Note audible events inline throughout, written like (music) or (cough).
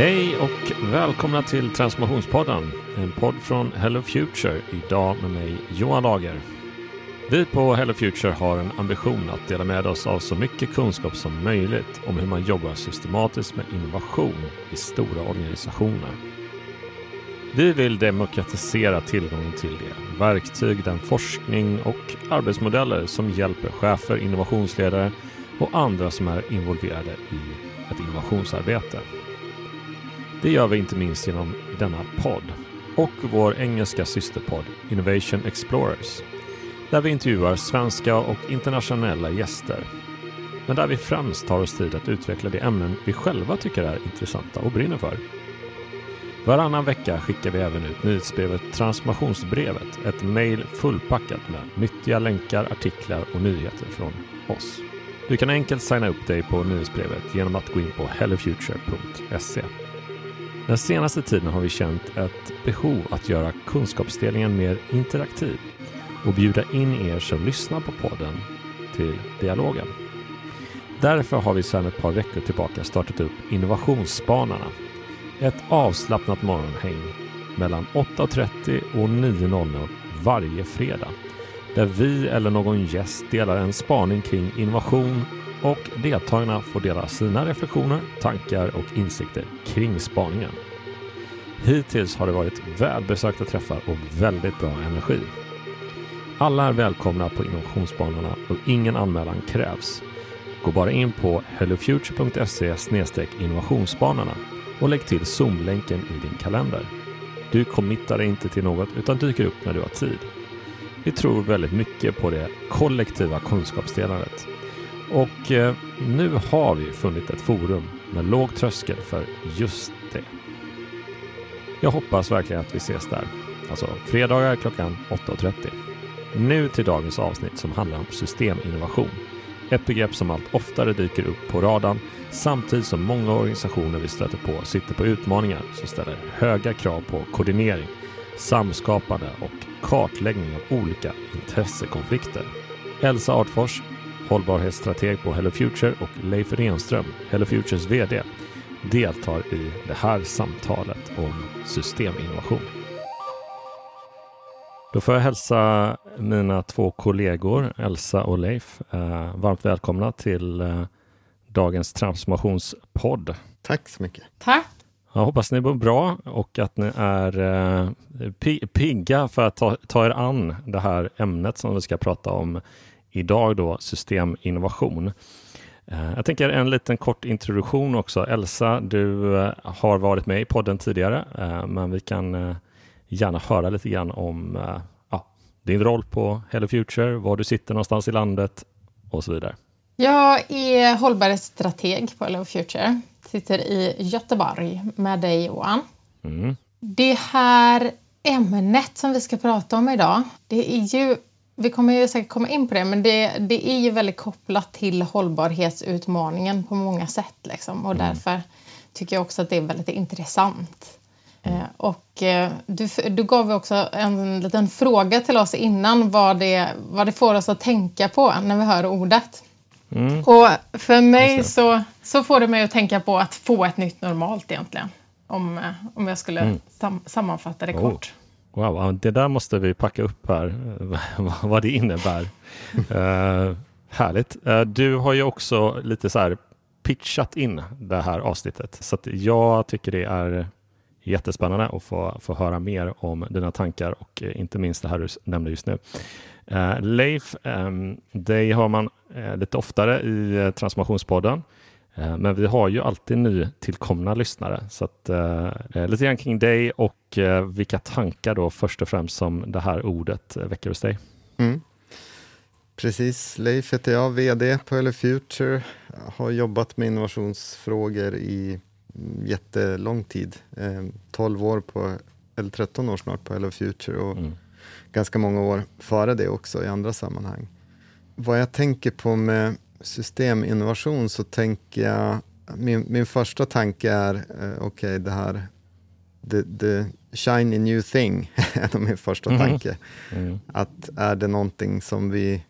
Hej och välkomna till Transformationspodden, en podd från Hello Future, idag med mig Johan Lager. Vi på Hello Future har en ambition att dela med oss av så mycket kunskap som möjligt om hur man jobbar systematiskt med innovation i stora organisationer. Vi vill demokratisera tillgången till det, verktyg, den forskning och arbetsmodeller som hjälper chefer, innovationsledare och andra som är involverade i ett innovationsarbete. Det gör vi inte minst genom denna podd och vår engelska systerpodd Innovation Explorers där vi intervjuar svenska och internationella gäster. Men där vi främst tar oss tid att utveckla de ämnen vi själva tycker är intressanta och brinner för. Varannan vecka skickar vi även ut nyhetsbrevet Transformationsbrevet, ett mejl fullpackat med nyttiga länkar, artiklar och nyheter från oss. Du kan enkelt signa upp dig på nyhetsbrevet genom att gå in på hellofuture.se. Den senaste tiden har vi känt ett behov att göra kunskapsdelningen mer interaktiv och bjuda in er som lyssnar på podden till dialogen. Därför har vi sedan ett par veckor tillbaka startat upp Innovationsspanarna. Ett avslappnat morgonhäng mellan 8.30 och 9.00 varje fredag. Där vi eller någon gäst delar en spaning kring innovation och deltagarna får dela sina reflektioner, tankar och insikter kring spaningen. Hittills har det varit välbesökta träffar och väldigt bra energi. Alla är välkomna på innovationsbanorna och ingen anmälan krävs. Gå bara in på hellofuture.se innovationsbanorna och lägg till Zoom-länken i din kalender. Du committar dig inte till något utan dyker upp när du har tid. Vi tror väldigt mycket på det kollektiva kunskapsdelandet. Och eh, nu har vi funnit ett forum med låg tröskel för just det. Jag hoppas verkligen att vi ses där. Alltså fredagar klockan 8.30. Nu till dagens avsnitt som handlar om systeminnovation. Ett begrepp som allt oftare dyker upp på radarn samtidigt som många organisationer vi stöter på sitter på utmaningar som ställer höga krav på koordinering, samskapande och kartläggning av olika intressekonflikter. Elsa Artfors, hållbarhetsstrateg på Hello Future och Leif Renström, Hello Futures VD, deltar i det här samtalet om systeminnovation. Då får jag hälsa mina två kollegor Elsa och Leif eh, varmt välkomna till eh, dagens transformationspodd. Tack så mycket. Tack. Jag hoppas ni mår bra och att ni är eh, pigga för att ta, ta er an det här ämnet som vi ska prata om idag då, systeminnovation. Eh, jag tänker en liten kort introduktion också. Elsa, du eh, har varit med i podden tidigare, eh, men vi kan gärna höra lite grann om ja, din roll på Hello Future, var du sitter någonstans i landet och så vidare. Jag är hållbarhetsstrateg på Hello Future. Sitter i Göteborg med dig Johan. Mm. Det här ämnet som vi ska prata om idag, det är ju vi kommer ju säkert komma in på det, men det, det är ju väldigt kopplat till hållbarhetsutmaningen på många sätt. Liksom, och mm. därför tycker jag också att det är väldigt intressant. Eh, och eh, du, du gav också en liten fråga till oss innan vad det, vad det får oss att tänka på när vi hör ordet. Mm. Och för mig så, så får det mig att tänka på att få ett nytt normalt egentligen. Om, eh, om jag skulle mm. sam sammanfatta det oh. kort. Wow, det där måste vi packa upp här, (laughs) vad det innebär. uh, (laughs) härligt. Uh, du har ju också lite så här pitchat in det här avsnittet, så jag tycker det är jättespännande att få, få höra mer om dina tankar och uh, inte minst det här du nämnde just nu. Leif, um, dig har man lite oftare i Transformationspodden. Eh, men vi har ju alltid nytillkomna lyssnare. Så att, eh, lite grann kring dig och eh, vilka tankar då först och främst som det här ordet väcker hos dig. Mm. Precis, Leif heter jag, VD på Hello Future. Har jobbat med innovationsfrågor i jättelång tid. Eh, 12 år på, eller 13 år snart på Hello Future och mm. ganska många år före det också i andra sammanhang. Vad jag tänker på med systeminnovation så tänker jag, min, min första tanke är, eh, okej okay, det här, the, the shiny new thing, (laughs) är min första mm. tanke. Mm. Att är det någonting som vi,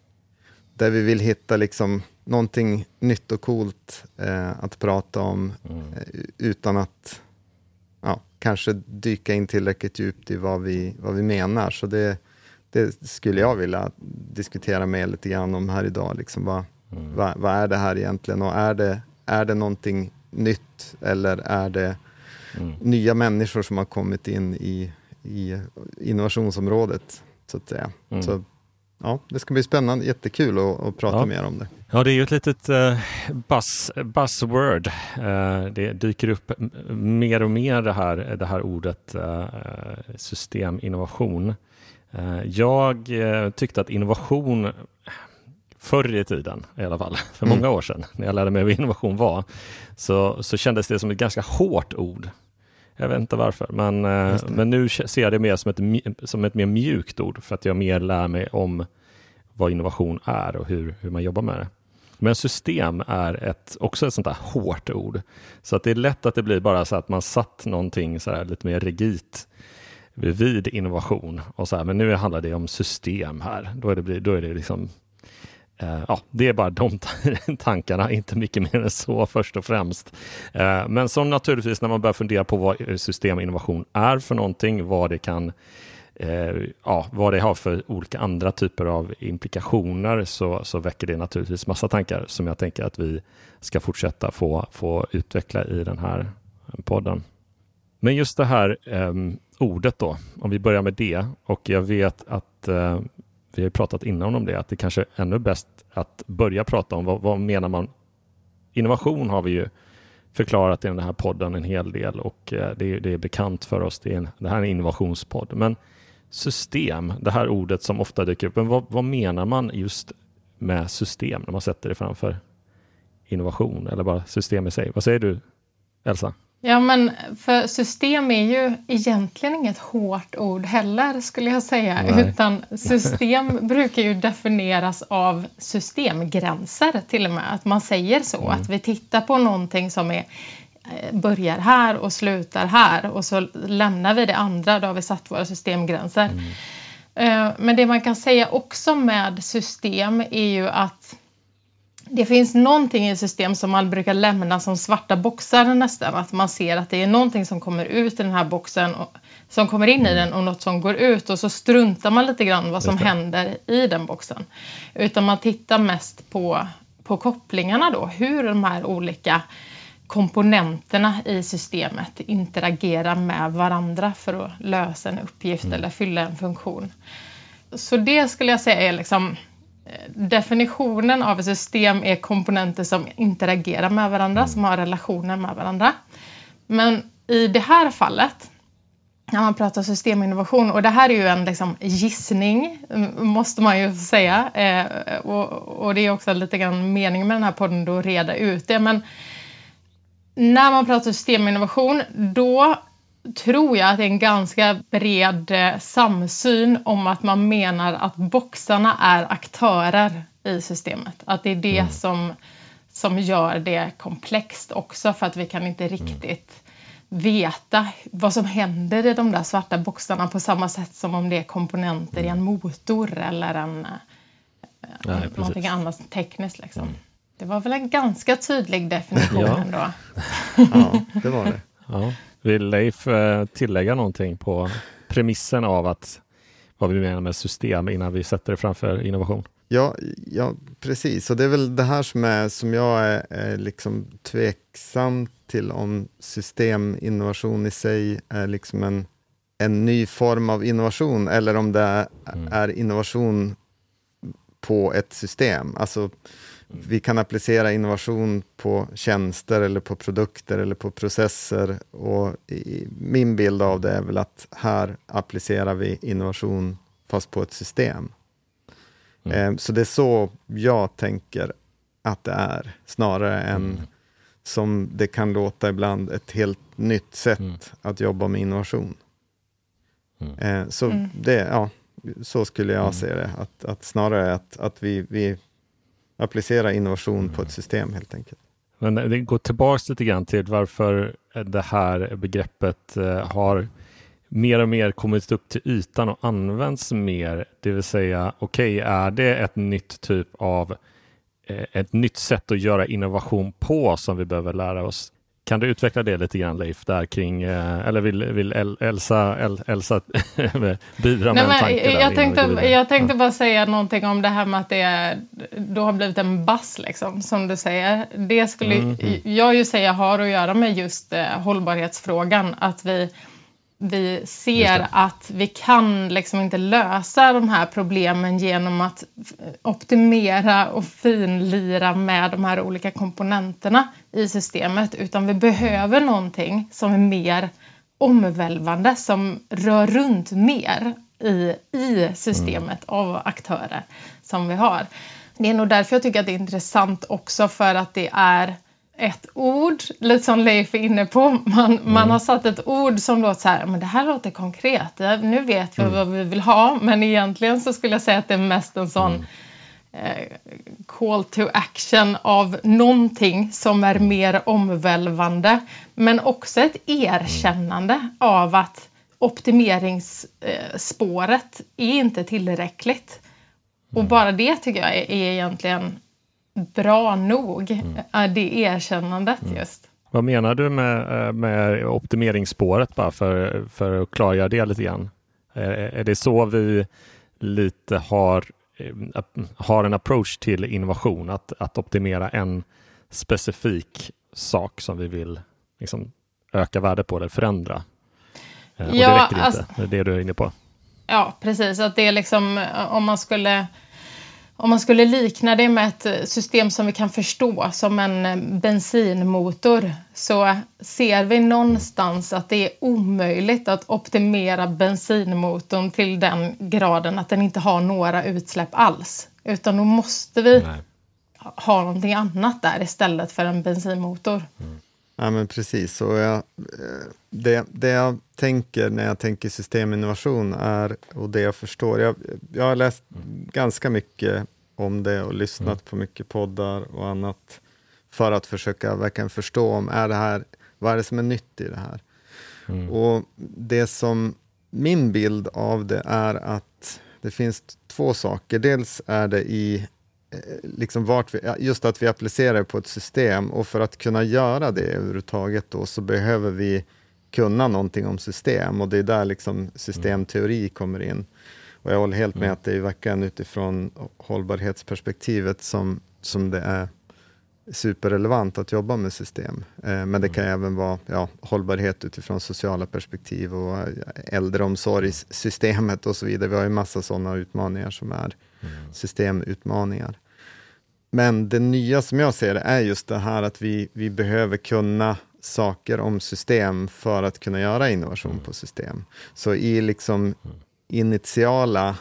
där vi vill hitta liksom någonting nytt och coolt eh, att prata om mm. eh, utan att ja, kanske dyka in tillräckligt djupt i vad vi, vad vi menar. Så det, det skulle jag vilja diskutera med lite grann om här idag. Liksom vad, mm. vad, vad, är det här egentligen och är det, är det någonting nytt eller är det mm. nya människor som har kommit in i, i innovationsområdet? Så att säga. Mm. Så, ja, det ska bli spännande, jättekul att, att prata ja. mer om det. Ja, det är ju ett litet uh, buzz, buzzword. Uh, det dyker upp mer och mer det här, det här ordet uh, systeminnovation. Jag tyckte att innovation förr i tiden i alla fall, för mm. många år sedan, när jag lärde mig vad innovation var, så, så kändes det som ett ganska hårt ord. Jag vet inte varför, men, men nu ser jag det mer som ett, som ett mer mjukt ord, för att jag mer lär mig om vad innovation är och hur, hur man jobbar med det. Men system är ett, också ett sånt där hårt ord. Så att det är lätt att det blir bara så att man satt någonting så här lite mer rigitt vid innovation. Och så här, men nu handlar det om system här. Då är det, då är det liksom Eh, ja, det är bara de (laughs) tankarna, inte mycket mer än så först och främst. Eh, men som naturligtvis när man börjar fundera på vad systeminnovation är för någonting, vad det kan eh, ja, vad det har för olika andra typer av implikationer så, så väcker det naturligtvis massa tankar som jag tänker att vi ska fortsätta få, få utveckla i den här podden. Men just det här eh, ordet då, om vi börjar med det och jag vet att eh, vi har ju pratat innan om det, att det kanske är ännu bäst att börja prata om vad, vad menar man? Innovation har vi ju förklarat i den här podden en hel del och eh, det, är, det är bekant för oss. Det, är en, det här är en innovationspodd. Men system, det här ordet som ofta dyker upp. Men vad, vad, menar man just med system när man sätter det framför innovation eller bara system i sig? Vad säger du, Elsa? Ja, men för system är ju egentligen inget hårt ord heller skulle jag säga, Nej. utan system (laughs) brukar ju definieras av systemgränser till och med, att man säger så, mm. att vi tittar på någonting som är Eh, börjar här och slutar här och så lämnar vi det andra, då har vi satt våra systemgränser. Mm. Eh, men det man kan säga också med system är ju att det finns någonting i system som man brukar lämna som svarta boxar nästan. Att man ser att det är någonting som kommer ut i den här boxen och, som kommer in i den och något som går ut och så struntar man lite grann vad som händer i den boxen. Utan man tittar mest på, på kopplingarna då, hur de här olika komponenterna i systemet interagerar med varandra för att lösa en uppgift mm. eller fylla en funktion. Så det skulle jag säga är liksom definitionen av ett system är komponenter som interagerar med varandra, som har relationer med varandra. Men i det här fallet, när man pratar systeminnovation, och det här är ju en liksom gissning, måste man ju säga, eh, och, och, det är också lite grann meningen med den här podden då att reda ut det, men när man pratar systeminnovation, då tror jag att det är en ganska bred eh, samsyn om att man menar att boxarna är aktörer i systemet. Att det är det mm. som, som gör det komplext också för att vi kan inte riktigt veta vad som händer i de där svarta boxarna på samma sätt som om det är komponenter i en motor eller en, eh, Nej, någonting annat tekniskt. Liksom. Mm. Det var väl en ganska tydlig definition ja. ändå. (laughs) ja, det var det. (laughs) Ja. Vill Leif eh, tillägga någonting på premissen av att vad vi menar med system innan vi sätter det framför innovation? Ja, ja precis. Och det är väl det här som, är, som jag är, är liksom tveksam till om systeminnovation i sig är liksom en, en ny form av innovation eller om det är, mm. är innovation på ett system. Alltså, vi kan applicera innovation på tjänster eller på produkter eller på processer. Och min bild av det är väl att här applicerar vi innovation fast på ett system. Mm. Eh, så det är så jag tänker att det är, snarare än mm. som det kan låta ibland, ett helt nytt sätt mm. att jobba med innovation. Mm. Eh, så mm. det, ja, så skulle jag mm. se det, att, att snarare att, att vi, vi applicera innovation på ett system helt enkelt. Men det går tillbaks lite grann till varför det här begreppet eh, har mer och mer kommit upp till ytan och används mer. Det vill säga, okej, okay, är det ett nytt typ av eh, ett nytt sätt att göra innovation på som vi behöver lära oss? Kan du utveckla det lite grann Leif, där kring, eh, eller vill, vill Elsa, El, Elsa (laughs) bidra med Nej, en tanke jag, tänkte, jag tänkte bara säga någonting om det här med att det är, du har blivit en bass, liksom, som du säger. Det skulle mm, mm. jag ju säga har att göra med just eh, hållbarhetsfrågan, att vi vi ser att vi kan liksom inte lösa de här problemen genom att optimera och finlira med de här olika komponenterna i systemet utan vi behöver någonting som är mer omvälvande, som rör runt mer i, i systemet mm. av aktörer som vi har. Det är nog därför jag tycker att det är intressant också för att det är ett ord, lite som Leif är inne på. Man, mm. man har satt ett ord som låter så här, men det här låter konkret. Nu vet vi mm. vad vi vill ha, men egentligen så skulle jag säga att det är mest en sån mm. eh, call to action av någonting som är mer omvälvande. Men också ett erkännande av att optimeringsspåret är inte tillräckligt. Och mm. bara det tycker jag är, är egentligen bra nog, mm. det erkännandet mm. just. Vad menar du med, eh, med optimeringsspåret bara för, för att klargöra det lite grann? Är, är det så vi lite har, eh, har en approach till innovation, att, att optimera en specifik sak som vi vill liksom, öka värde på eller förändra? Eh, och ja, det räcker inte, alltså, det är det du är inne på. Ja, precis. Att det är liksom om man skulle om man skulle likna det med ett system som vi kan förstå som en bensinmotor så ser vi någonstans att det är omöjligt att optimera bensinmotorn till den graden att den inte har några utsläpp alls. Utan då måste vi Nej. ha någonting annat där istället för en bensinmotor. Mm. Ja, men precis. Och jag, eh, det, det jag tänker när jag tänker systeminnovation är, och det jag förstår, jag, jag har läst mm. ganska mycket om det och lyssnat mm. på mycket poddar och annat för att försöka verkligen förstå om är det här, vad är det som är nytt i det här? Mm. Och det som min bild av det är att det finns två saker. Dels är det i liksom vart vi, just att vi applicerar på ett system och för att kunna göra det överhuvudtaget då så behöver vi kunna någonting om system och det är där liksom systemteori kommer in. Och jag håller helt med mm. att det är verkligen utifrån hållbarhetsperspektivet som, som det är superrelevant att jobba med system. Eh, men det kan mm. även vara ja, hållbarhet utifrån sociala perspektiv och äldreomsorgssystemet och så vidare. Vi har ju massa sådana utmaningar som är mm. Systemutmaningar. Men det nya som jag ser det är just det här att vi, vi behöver kunna saker om system för att kunna göra innovation mm. på system. Så i liksom mm initiala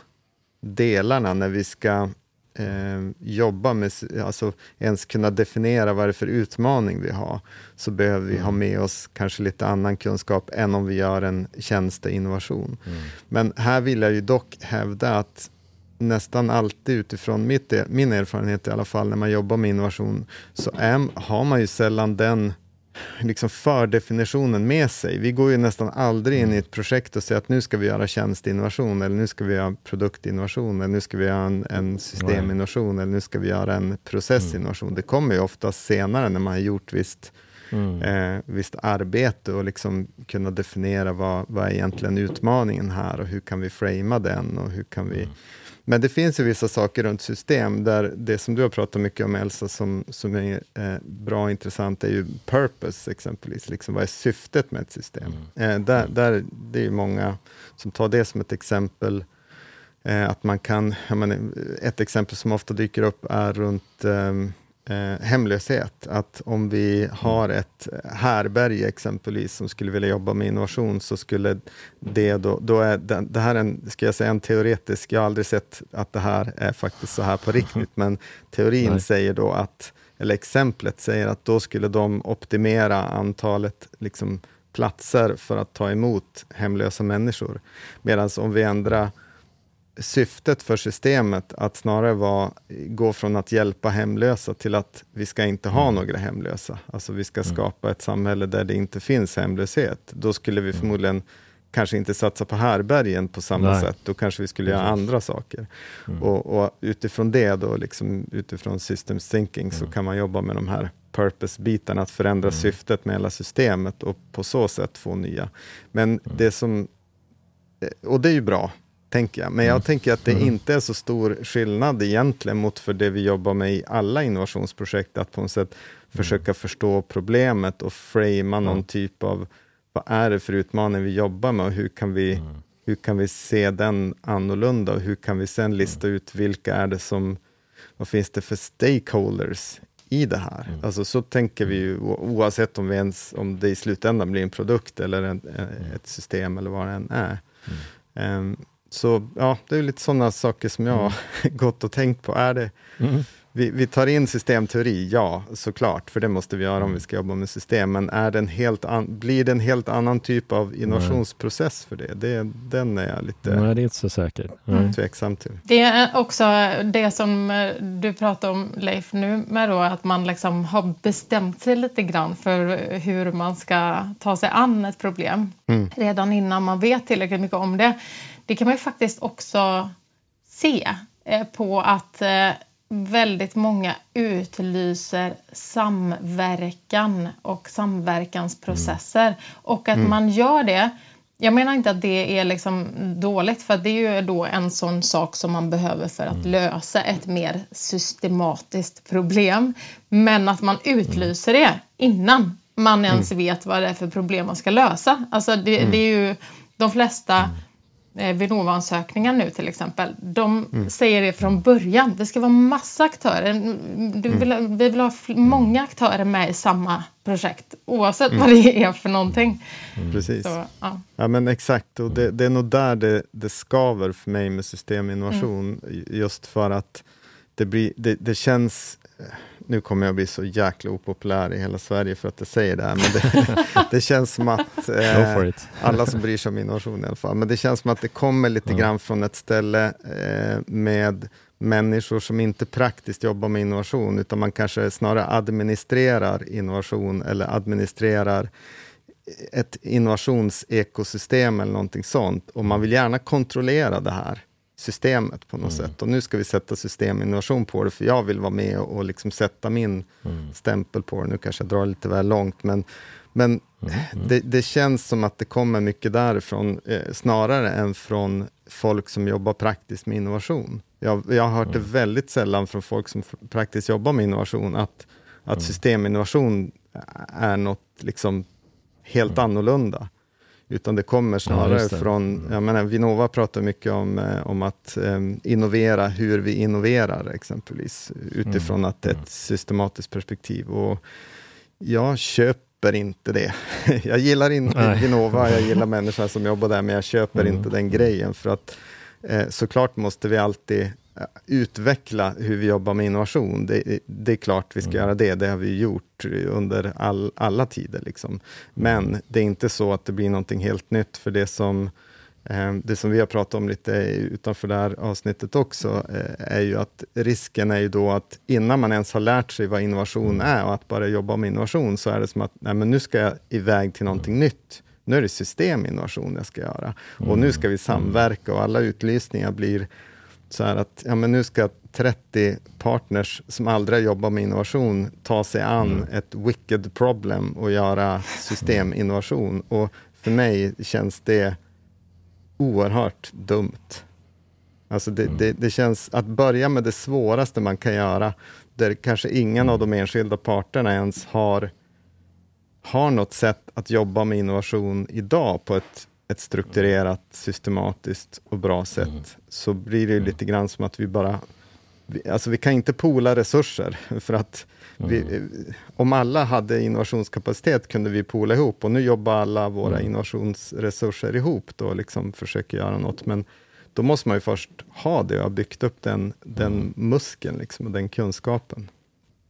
delarna när vi ska eh, jobba med, alltså ens kunna definiera vad det är för utmaning vi har, så behöver vi mm. ha med oss kanske lite annan kunskap än om vi gör en tjänsteinnovation. Mm. Men här vill jag ju dock hävda att nästan alltid utifrån mitt, min erfarenhet i alla fall, när man jobbar med innovation, så är, har man ju sällan den liksom fördefinitionen med sig. Vi går ju nästan aldrig in i ett projekt och säger att nu ska vi göra tjänstinnovation, eller nu ska vi göra produktinnovation, eller nu ska vi göra en, en systeminnovation, eller nu ska vi göra en processinnovation. Mm. Det kommer ju oftast senare när man har gjort visst, mm. eh, visst arbete och liksom kunna definiera vad, vad är egentligen utmaningen här och hur kan vi framea den och hur kan vi mm men det finns ju vissa saker runt system, där det som du har pratat mycket om Elsa, som, som är eh, bra och intressant, är ju purpose exempelvis. Liksom, vad är syftet med ett system? Mm. Eh, där, där, det är många som tar det som ett exempel. Eh, att man kan, menar, ett exempel som ofta dyker upp är runt ehm, eh, hemlöshet. Att om vi har ett härberge exempelvis som skulle vilja jobba med innovation så skulle det då, då är det, det här en, ska jag säga, en teoretisk, jag har aldrig sett att det här är faktiskt så här på riktigt, men teorin Nej. säger då att, eller exemplet säger att då skulle de optimera antalet liksom, platser för att ta emot hemlösa människor. Medan om vi ändrar syftet för systemet att snarare vara, gå från att hjälpa hemlösa till att vi ska inte ha mm. några hemlösa. Alltså vi ska mm. skapa ett samhälle där det inte finns hemlöshet. Då skulle vi mm. förmodligen kanske inte satsa på härbergen på samma Nej. sätt. Då kanske vi skulle göra andra saker. Mm. Och, och, utifrån det, då, liksom, utifrån systems thinking, så kan man jobba med de här purpose-biten, att förändra mm. syftet med hela systemet och på så sätt få nya. Men mm. det som, eh, och det är ju bra, tänker jag. Men jag mm. tänker att det mm. inte är så stor skillnad egentligen mot för det vi jobbar med i alla innovationsprojekt, att på något sätt mm. försöka förstå problemet och framea någon typ av, vad är det för utmaning vi jobbar med och hur kan vi, hur kan vi se den annorlunda och hur kan vi sen lista ut vilka är det som, vad finns det för stakeholders i det här. Mm. Alltså så tänker vi ju oavsett om, vi ens, om det i slutändan blir en produkt eller en, ett system eller vad det än är. Mm. Um, så ja, det är lite sådana saker som jag har mm. (laughs) gått och tänkt på. Är det, mm. vi, vi, tar in systemteori, ja såklart, för det måste vi göra om vi mm. ska jobba med system, men är det en helt an, blir det en helt annan typ av innovationsprocess för det? det? Den är jag lite Nej, det är inte så säkert. Mm. tveksam till. Det är också det som eh, du pratar om Leif nu med då, att man liksom har bestämt sig lite grann för hur man ska ta sig an ett problem mm. redan innan man vet tillräckligt mycket om det. Det kan man ju faktiskt också se eh, på att eh, väldigt många utlyser samverkan och samverkansprocesser mm. och att mm. man gör det jag menar inte att det är liksom dåligt för det är ju då en sån sak som man behöver för att mm. lösa ett mer systematiskt problem. Men att man utlyser det innan man ens mm. vet vad det är för problem man ska lösa. Alltså det, mm. det är ju de flesta mm Vinnova-ansökningar nu till exempel, de mm. säger det från början. Det ska vara massa aktörer. Du vill, mm. Vi vill ha många aktörer med i samma projekt oavsett mm. vad det är för någonting. Mm. Precis. Så, ja. ja. men exakt, och det, det, är nog där det, det skaver för mig med systeminnovation. Mm. Just för att det, blir, det, det känns nu kommer jag bli så jäkla opopulär i hela Sverige för att jag säger det här, men det, (laughs) det känns som att eh, alla som bryr sig om innovation i alla fall, men det känns som att det kommer lite mm. grann från ett ställe eh, med människor som inte praktiskt jobbar med innovation, utan man kanske snarare administrerar innovation eller administrerar ett innovationsekosystem eller någonting sånt, och man vill gärna kontrollera det här systemet på något mm. sätt. Och nu ska vi sätta systeminnovation på det, för jag vill vara med och, och liksom sätta min mm. stämpel på det. Nu kanske jag drar lite väl långt, men, men mm. mm. det, det, känns som att det kommer mycket därifrån, eh, snarare än från folk som jobbar praktiskt med innovation. Jag, jag har hört det mm. väldigt sällan från folk som praktiskt jobbar med innovation, att, att mm. systeminnovation är något liksom helt annorlunda. Utan det kommer snarare ja, det. från, mm. jag menar, Vinnova pratar mycket om, eh, om att eh, innovera hur vi innoverar exempelvis, utifrån mm. att ett mm. systematiskt perspektiv. Och jag köper inte det. (laughs) jag gillar inte Vinnova, jag gillar (laughs) människorna som jobbar där, men jag köper mm. inte den grejen, för att eh, såklart måste vi alltid utveckla hur vi jobbar med innovation. Det, det är klart vi ska mm. göra det, det har vi gjort under all, alla tider. Liksom. Men det är inte så att det blir någonting helt nytt, för det som, eh, det som vi har pratat om lite utanför det här avsnittet också, eh, är ju att risken är ju då att innan man ens har lärt sig vad innovation mm. är och att bara jobba med innovation, så är det som att nej, men nu ska jag iväg till någonting mm. nytt. Nu är det systeminnovation jag ska göra och nu ska vi samverka och alla utlysningar blir så här att ja, men nu ska 30 partners som aldrig har jobbat med innovation ta sig an mm. ett wicked problem och göra systeminnovation. Och för mig känns det oerhört dumt. Alltså det, mm. det, det, känns att börja med det svåraste man kan göra, där kanske ingen av de enskilda parterna ens har, har något sätt att jobba med innovation idag på ett ett strukturerat, systematiskt och bra sätt, mm. så blir det lite grann som att vi bara... Vi, alltså vi kan inte pola resurser, (laughs) för att vi, mm. om alla hade innovationskapacitet kunde vi pola ihop, och nu jobbar alla våra mm. innovationsresurser ihop då, liksom försöker göra något, men då måste man ju först ha det och ha byggt upp den, den mm. muskeln liksom, och den kunskapen.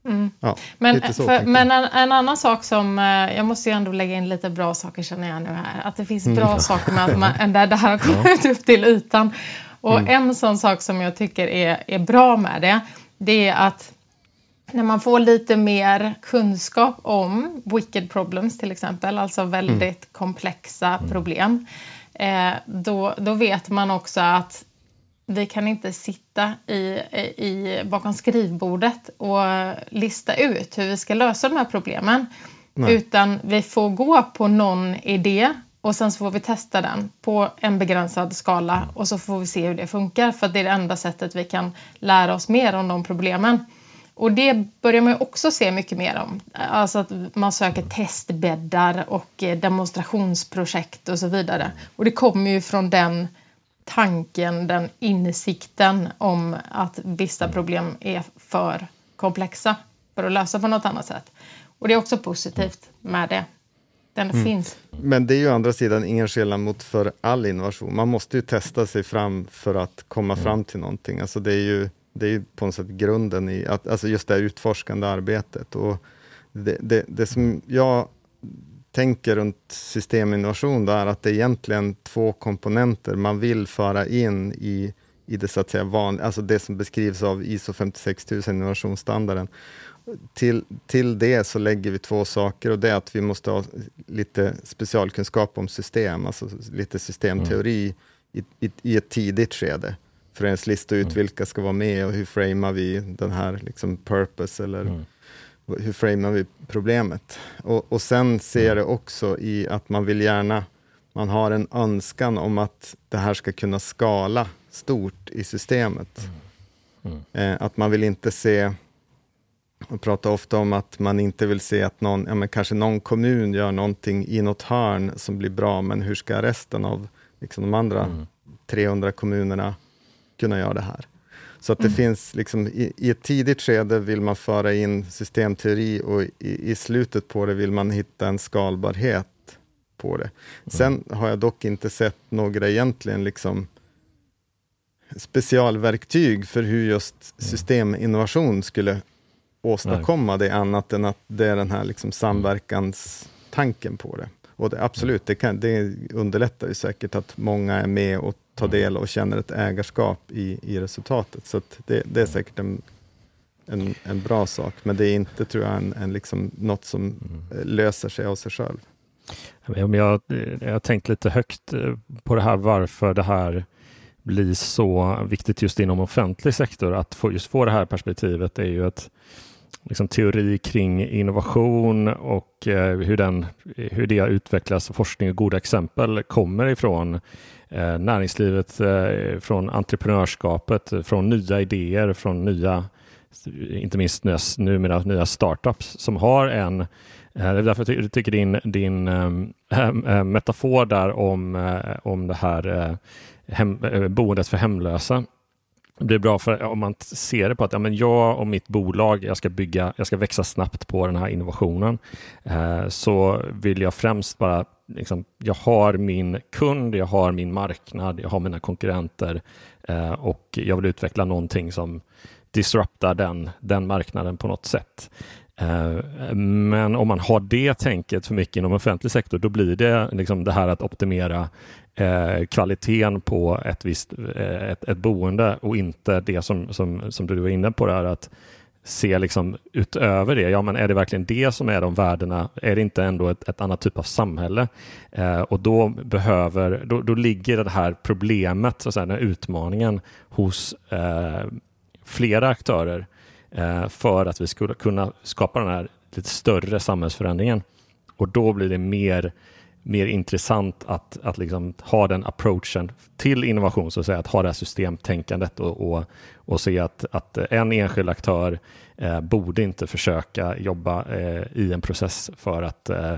Mm. Ja, men för, men en, en, annan sak som, eh, jag måste ju ändå lägga in lite bra saker känner jag nu här, att det finns mm. bra mm. saker med att man, där det här har kommit ja. upp till ytan. Och mm. en sån sak som jag tycker är, är bra med det, det är att när man får lite mer kunskap om wicked problems till exempel, alltså väldigt mm. komplexa mm. problem, eh, då, då vet man också att vi kan inte sitta i, i, bakom skrivbordet och lista ut hur vi ska lösa de här problemen. Nej. Utan vi får gå på någon idé och sen så får vi testa den på en begränsad skala och så får vi se hur det funkar för det är det enda sättet vi kan lära oss mer om de problemen. Och det börjar man ju också se mycket mer om. Alltså att man söker testbäddar och eh, demonstrationsprojekt och så vidare. Och det kommer ju från den tanken, den insikten om att vissa problem är för komplexa för att lösa på något annat sätt. Och det är också positivt med det. Den mm. finns. Men det är ju å andra sidan ingen skillnad mot för all innovation. Man måste ju testa sig fram för att komma mm. fram till någonting. Alltså det är ju det är på något sätt grunden i att, alltså just det här utforskande arbetet. Och det, det, det som jag tänker runt systeminnovation då är att det är egentligen två komponenter man vill föra in i, i det så att säga vanliga, alltså det som beskrivs av ISO 56000 innovationsstandarden. Till, till det så lägger vi två saker och det är att vi måste ha lite specialkunskap om system, alltså lite systemteori mm. i, i, i ett tidigt skede för att ens lista ut mm. vilka ska vara med och hur framar vi den här liksom purpose eller mm. Hur framar vi problemet? Och, och sen ser jag det också i att man vill gärna, man har en önskan om att det här ska kunna skala stort i systemet. Mm. mm. Eh, att man vill inte se, man pratar ofta om att man inte vill se att någon, ja, men kanske någon kommun gör någonting i något hörn som blir bra, men hur ska resten av liksom, de andra 300 mm. kommunerna kunna göra det här. Så att det mm. finns, liksom, i, i, ett tidigt skede vill man föra in systemteori och i, i, slutet på det vill man hitta en skalbarhet på det. Mm. Sen har jag dock inte sett några egentligen liksom, specialverktyg för hur just mm. systeminnovation skulle åstadkomma det, annat än att det är den här liksom samverkanstanken på det. Och det, absolut, det, kan, det underlättar ju säkert att många är med och tar del och känner ett ägarskap i, i resultatet. Så det, det, är säkert en, en, en, bra sak, men det är inte, tror jag, en, en liksom, något som mm. löser sig av sig själv. Jag, jag, jag har tänkt lite högt eh, på det här, varför det här blir så viktigt just inom offentlig sektor. Att få, just få det här perspektivet är ju att liksom, teori kring innovation och eh, hur, den, hur det utvecklas, forskning och goda exempel kommer ifrån eh, näringslivet, eh, från entreprenörskapet, från nya idéer, från nya, inte minst numera nya startups som har en eh, det är därför jag tycker din, din äh, (laughs) metafor där om, äh, om det här äh, hem, boendet för hemlösa det är bra för om man ser det på att ja, men jag och mitt bolag, jag ska bygga, jag ska växa snabbt på den här innovationen, eh, så vill jag främst bara, liksom, jag har min kund, jag har min marknad, jag har mina konkurrenter eh, och jag vill utveckla någonting som disruptar den, den marknaden på något sätt. Eh, men om man har det tänket för mycket inom offentlig sektor, då blir det liksom det här att optimera eh, kvaliteten på ett visst eh, ett, ett boende och inte det som, som, som du var inne på där att se liksom utöver det. Ja, men är det verkligen det som är de värdena? Är det inte ändå ett, ett annat typ av samhälle? Eh, och då behöver, då, då ligger det här problemet, så att säga, den här utmaningen hos eh, flera aktörer eh, för att vi skulle kunna skapa den här lite större samhällsförändringen. Och då blir det mer mer intressant att, att liksom ha den approachen till innovation, så att säga, att ha det här systemtänkandet och, och, och se att, att en enskild aktör eh, borde inte försöka jobba eh, i en process för att eh,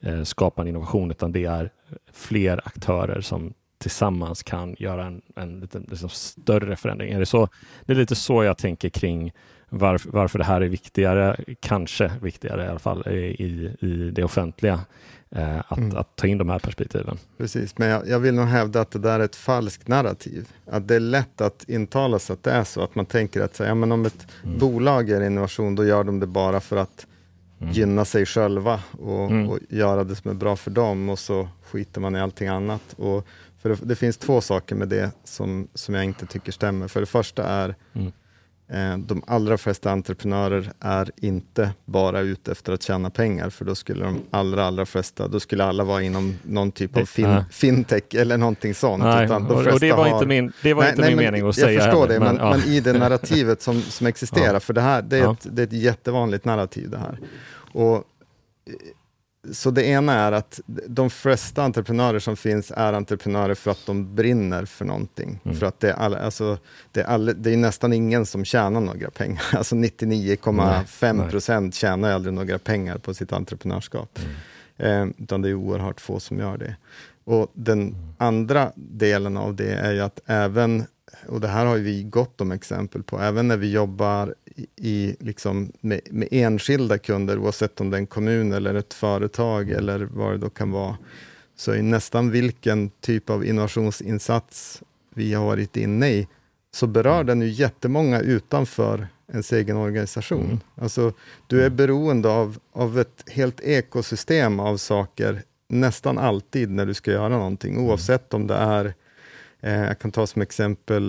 eh skapa en innovation, utan det är fler aktörer som tillsammans kan göra en, en lite liksom större förändring. Är det, så, det är lite så jag tänker kring varför, varför det här är viktigare, kanske viktigare i alla fall i, i det offentliga eh, att, mm. att, ta in de här perspektiven. Precis, men jag, jag, vill nog hävda att det där är ett falskt narrativ. Att det är lätt att intala sig att det är så, att man tänker att ja, men om ett mm. bolag är innovation, då gör de det bara för att mm. gynna sig själva och, mm. och, göra det som är bra för dem och så skiter man i allting annat. Och för det, det finns två saker med det som, som jag inte tycker stämmer. För det första är mm. De allra flesta entreprenörer är inte bara ute efter att tjäna pengar, för då skulle de allra, allra flesta, då skulle alla vara inom någon typ av fin, fintech eller någonting sånt. Nej, de och det var har... inte min, det var nej, inte nej, min mening att jag säga. Jag förstår heller, det, men, men, ja. men, i det narrativet som, som (laughs) existerar, ja. för det här det är, ett, det är ett jättevanligt narrativ det här. Och så det ena är att de flesta entreprenörer som finns är entreprenörer för att de brinner för någonting. Mm. För att det är, all, alltså, det, är all, det är nästan ingen som tjänar några pengar. (laughs) Alltså 99,5 procent tjänar aldrig några pengar på sitt entreprenörskap. Mm. Eh, utan det är oerhört få som gör det. Och den mm. andra delen av det är ju att även och det här har vi gott om exempel på, även när vi jobbar i, liksom med, med, enskilda kunder, oavsett om det är en kommun eller ett företag eller vad det då kan vara, så i nästan vilken typ av innovationsinsats vi har varit inne i, så berör den ju jättemånga utanför ens egen organisation. Mm. Alltså, du är beroende av, av ett helt ekosystem av saker nästan alltid när du ska göra någonting, oavsett om det är jag kan ta som exempel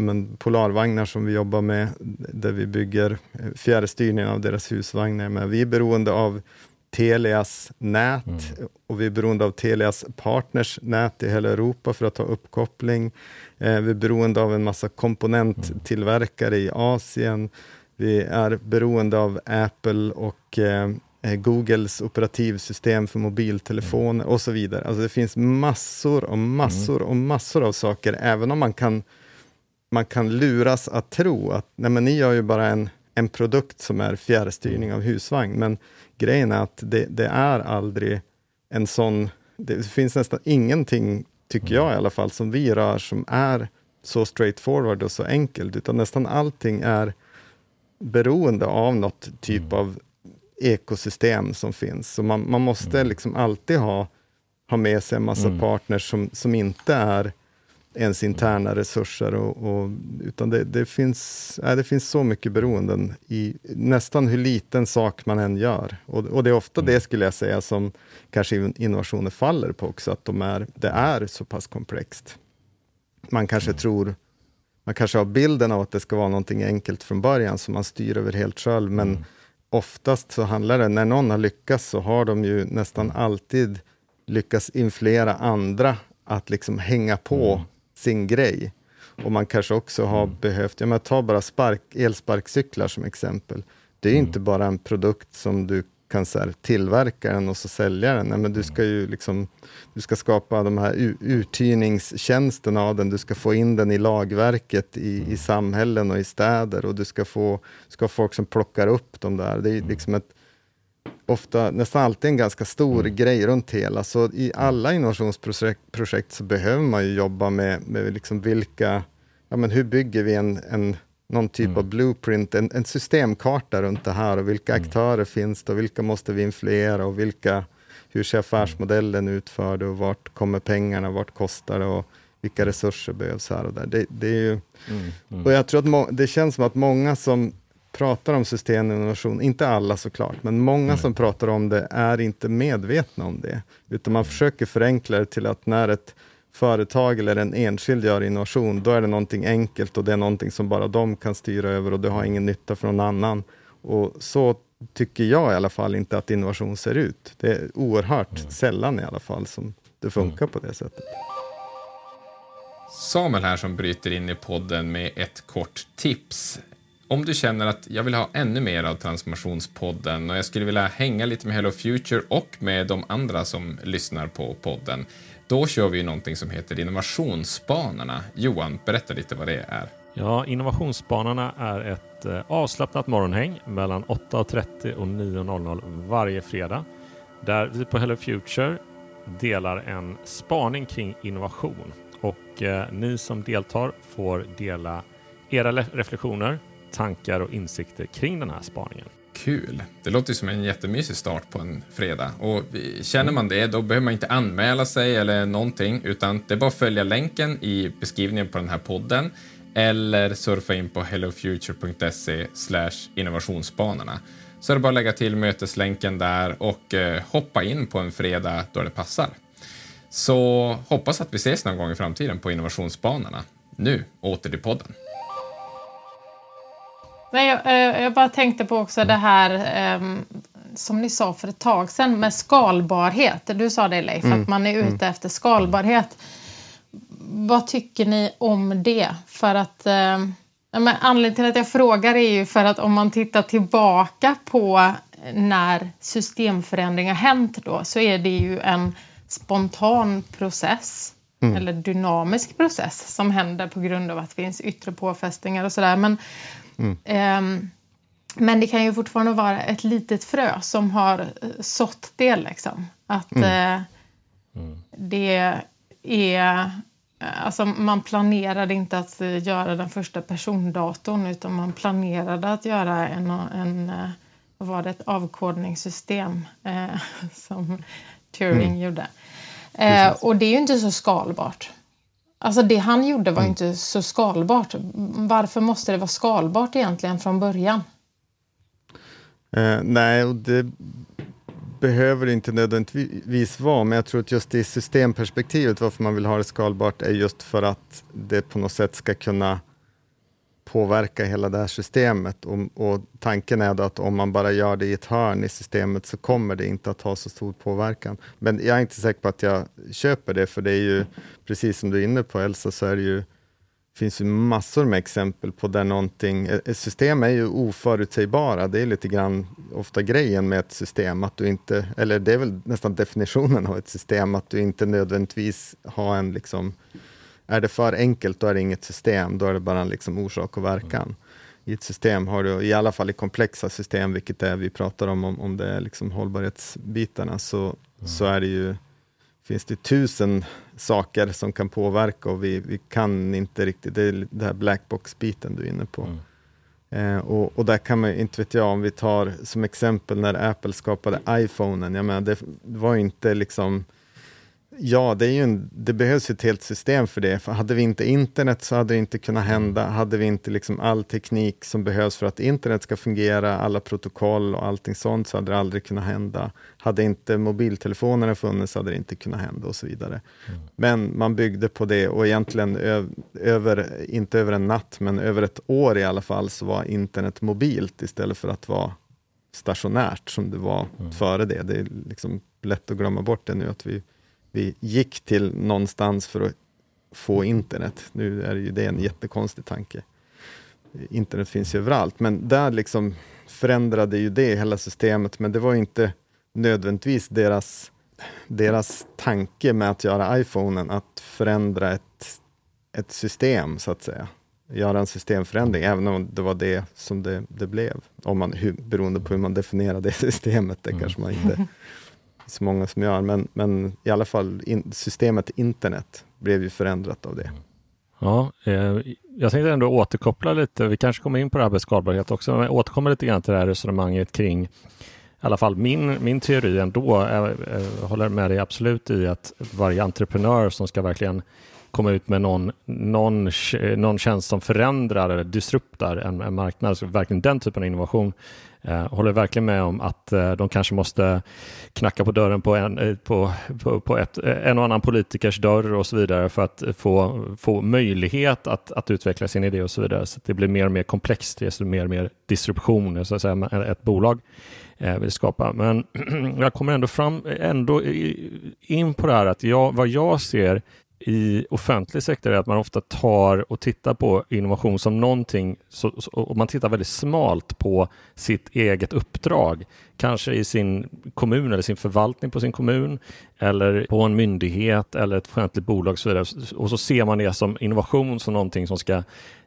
men Polarvagnar som vi jobbar med, där vi bygger eh, fjärrstyrningen av deras husvagnar. Men vi är beroende av Telias nät mm. och vi är beroende av Telias partners nät i hela Europa för att ha uppkoppling. Eh, vi är beroende av en massa komponenttillverkare i Asien. Vi är beroende av Apple och eh, Googles operativsystem för mobiltelefoner och så vidare. Alltså det finns massor och massor mm. och massor av saker, även om man kan, man kan luras att tro att nej men ni gör ju bara en, en produkt som är fjärrstyrning av husvagn, men grejen är att det, det är aldrig en sån, det finns nästan ingenting, tycker jag i alla fall, som vi rör som är så straightforward och så enkelt, utan nästan allting är beroende av något typ mm. av ekosystem som finns. Så man, man måste mm. liksom alltid ha, ha med sig en massa mm. partners som, som inte är ens interna resurser. Och, och utan det, det, finns, äh, det finns så mycket beroenden i nästan hur liten sak man än gör. Och, och det är ofta det, skulle jag säga, som kanske innovationer faller på också, att de är, det är så pass komplext. Man kanske mm. tror man kanske har bilden av att det ska vara någonting enkelt från början, som man styr över helt själv, men mm oftast så handlar det, när någon har lyckats, så har de ju nästan alltid lyckats influera andra att liksom hänga på mm. sin grej. Och man kanske också har mm. behövt, ja men ta bara spark, elsparkcyklar som exempel. Det är mm. inte bara en produkt som du kan så här, tillverka den och så sälja den. Nej, men du ska ju liksom, du ska skapa de här uthyrningstjänsterna av den, du ska få in den i lagverket i, i samhällen och i städer och du ska få ska folk som plockar upp dem där. Det är liksom ett, ofta, nästan alltid en ganska stor mm. grej runt hela. Så i alla innovationsprojekt så behöver man ju jobba med, med liksom vilka, ja men hur bygger vi en, en någon typ mm. av blueprint, en, en, systemkarta runt det här och vilka mm. aktörer finns det och vilka måste vi influera och vilka, hur ser affärsmodellen ut för det och vart kommer pengarna, vart kostar det och vilka resurser behövs här och där. Det, det är ju, mm. Mm. Och jag tror att det känns som att många som pratar om systeminnovation, inte alla såklart, men många som pratar om det är inte medvetna om det, utan man försöker förenkla det till att när ett företag eller en enskild gör innovation, då är det någonting enkelt och det är någonting som bara de kan styra över och det har ingen nytta för någon annan. Och så tycker jag i alla fall inte att innovation ser ut. Det är oerhört mm. sällan i alla fall som det funkar mm. på det sättet. Samuel här som bryter in i podden med ett kort tips. Om du känner att jag vill ha ännu mer av Transformationspodden och jag skulle vilja hänga lite med Hello Future och med de andra som lyssnar på podden, då kör vi någonting som heter Innovationsspanarna. Johan, berätta lite vad det är. Ja, Innovationsspanarna är ett eh, avslappnat morgonhäng mellan 8.30 och 9.00 varje fredag där vi på Hello Future delar en spaning kring innovation och eh, ni som deltar får dela era reflektioner, tankar och insikter kring den här spaningen. Kul. Det låter ju som en jättemysig start på en fredag. Och känner man det, då behöver man inte anmäla sig eller någonting, utan det är bara att följa länken i beskrivningen på den här podden eller surfa in på hellofuture.se innovationsspanarna. Så är det bara att lägga till möteslänken där och eh, hoppa in på en fredag då det passar. Så hoppas att vi ses någon gång i framtiden på innovationsspanarna. Nu åter till podden. Nej, jag, eh, jag, bara tänkte på också det här um, som ni sa för ett tag sedan med skalbarhet. Du sa det Leif, mm. att man är ute mm. efter skalbarhet. Vad tycker ni om det? För att um, men anledningen till att jag frågar är ju för att om man tittar tillbaka på när systemförändringar hänt då så är det ju en spontan process mm. eller dynamisk process som händer på grund av att det finns yttre påfästningar och sådär. Men, mm. eh, men det kan ju fortfarande vara ett litet frö som har sått det liksom. Att mm. eh, det är Alltså man planerade inte att göra den första persondatorn utan man planerade att göra en, en eh, var det, ett avkodningssystem eh, (laughs) som Turing mm. gjorde. Eh, och det är ju inte så skalbart. Alltså det han gjorde var mm. inte så skalbart. Varför måste det vara skalbart egentligen från början? Eh, nej, och det behöver inte nödvändigtvis vara, men jag tror att just i systemperspektivet varför man vill ha det skalbart är just för att det på något sätt ska kunna påverka hela det här systemet. Och, och, tanken är då att om man bara gör det i ett hörn i systemet så kommer det inte att ha så stor påverkan. Men jag är inte säker på att jag köper det, för det är ju precis som du är inne på Elsa, så är det ju finns ju massor med exempel på där någonting, eh, ett system är ju oförutsägbara, det är lite grann ofta grejen med ett system, att du inte, eller det är väl nästan definitionen av ett system, att du inte nödvändigtvis har en liksom är det för enkelt, då är det inget system, då är det bara liksom orsak och verkan. Mm. I ett system har du, i alla fall i komplexa system, vilket är vi pratar om, om, om det är liksom hållbarhetsbitarna, så, mm. så är det ju, finns det tusen saker som kan påverka och vi, vi kan inte riktigt, det är det här blackbox-biten du är inne på. Mm. Eh, och, och, där kan man, inte vet jag, om vi tar som exempel när Apple skapade iPhonen, jag menar, det, det var inte liksom Ja, det, är ju en, det behövs ett helt system för det. För hade vi inte internet så hade det inte kunnat hända. Hade vi inte liksom all teknik som behövs för att internet ska fungera, alla protokoll och allting sånt, så hade det aldrig kunnat hända. Hade inte mobiltelefonerna funnits så hade det inte kunnat hända och så vidare. Mm. Men man byggde på det och egentligen över, inte över en natt, men över ett år i alla fall, så var internet mobilt istället för att vara stationärt som det var mm. före det. Det är liksom lätt att glömma bort det nu, att vi vi gick till någonstans för att få internet. Nu är det ju det en jättekonstig tanke. Internet finns ju överallt, men där liksom förändrade ju det hela systemet, men det var inte nödvändigtvis deras, deras tanke med att göra iPhonen, att förändra ett, ett system, så att säga. Göra en systemförändring, även om det var det som det, det blev. Om man, hur, beroende på hur man definierar det (laughs) systemet, det mm. kanske man inte så många som gör, men, men i alla fall in, systemet internet blev ju förändrat av det. Ja, eh, jag tänkte ändå återkoppla lite, vi kanske kommer in på det här med skalbarhet också, men återkommer lite grann till det här resonemanget kring i alla fall min, min teori ändå, jag, jag håller med dig absolut i att varje entreprenör som ska verkligen komma ut med någon, någon, någon tjänst som förändrar eller disruptar en, en marknad, så verkligen den typen av innovation, Eh, håller verkligen med om att eh, de kanske måste knacka på dörren på en, eh, på, på, på ett, eh, en och annan politikers dörr och så vidare för att få, få möjlighet att, att utveckla sin idé och så vidare. Så det blir mer och mer komplext, det är mer och mer disruption, så att säga, ett bolag eh, vill skapa. Men (clears throat) jag kommer ändå fram ändå in på det här att jag, vad jag ser i offentlig sektor är att man ofta tar och tittar på innovation som någonting så, så, och man tittar väldigt smalt på sitt eget uppdrag. Kanske i sin kommun eller sin förvaltning på sin kommun eller på en myndighet eller ett offentligt bolag och så vidare. Och så ser man det som innovation som någonting som ska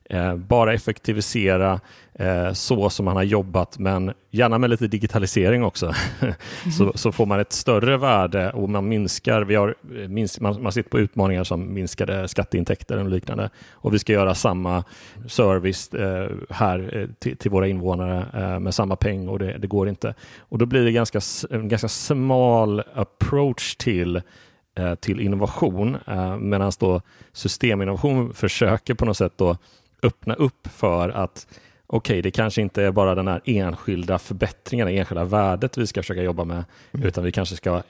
Eh, bara effektivisera eh, så som man har jobbat, men gärna med lite digitalisering också. (laughs) så, så, får man ett större värde och man minskar, vi har, eh, man, man sitter på utmaningar som minskade skatteintäkter och liknande. Och vi ska göra samma service eh, här till, till, våra invånare med samma peng och det, det, går inte. Och då blir det ganska, en ganska smal approach till till innovation, medan då systeminnovation försöker på något sätt då öppna upp för att okej, okay, det kanske inte är bara den här enskilda förbättringen, det enskilda värdet vi ska försöka jobba med, mm. utan vi kanske ska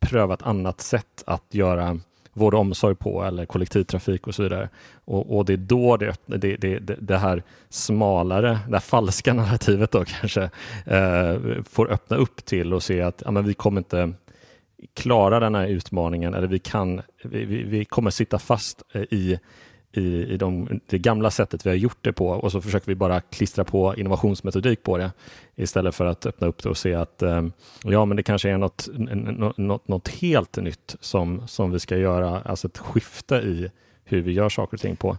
pröva ett annat sätt att göra vård och omsorg på eller kollektivtrafik och så vidare. Och, och det är då det, det, det, det, här smalare, det här falska (laughs) narrativet då kanske eh, får öppna upp till och se att ja, men vi kommer inte klara den här utmaningen eller vi, kan, vi, vi kommer sitta fast eh, i i, i de, det gamla sättet vi har gjort det på och så försöker vi bara klistra på innovationsmetodik på det istället för att öppna upp det och se att eh, ja, men det kanske är något, något, något helt nytt som, som vi ska göra, alltså ett skifte i hur vi gör saker och ting på.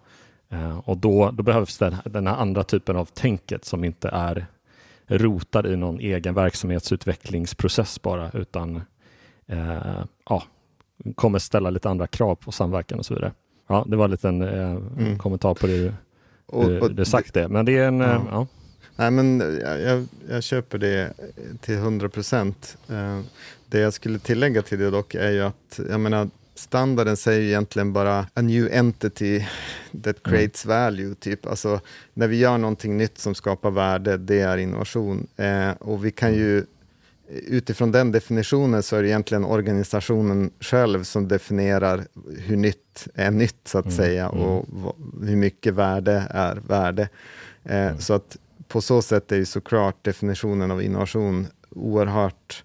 Eh, och då, då behövs den, den här andra typen av tänket som inte är rotad i någon egen verksamhetsutvecklingsprocess bara, utan eh, ja, kommer ställa lite andra krav på samverkan och så vidare. Ja, det var en liten eh, mm. kommentar på det du, och, och, du sagt det. Men det är en... Ja. Eh, ja. Nej, men jag, jag, köper det till 100 procent. Eh, det jag skulle tillägga till det dock är ju att jag menar, standarden säger egentligen bara a new entity (laughs) that mm. creates mm. value. Typ. Alltså, när vi gör någonting nytt som skapar värde, det är innovation. Eh, och vi kan ju utifrån den definitionen så är det egentligen organisationen själv som definierar hur nytt är nytt, så att mm. säga, mm. och hur mycket värde är värde. Eh, mm. Så att på så sätt är ju såklart definitionen av innovation oerhört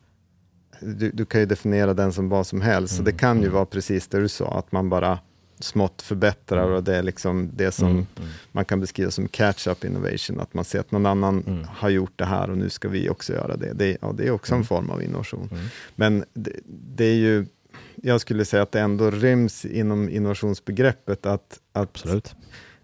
du, du, kan ju definiera den som vad som helst, så det mm. kan ju mm. vara precis det du sa, att man bara smått förbättrar mm. och det är liksom det som mm. Mm. man kan beskriva som catch-up innovation, att man ser att någon annan mm. har gjort det här och nu ska vi också göra det. Det, ja, det är också en mm. form av innovation. Mm. Men det, det, är ju, jag skulle säga att det ändå ryms inom innovationsbegreppet att, att,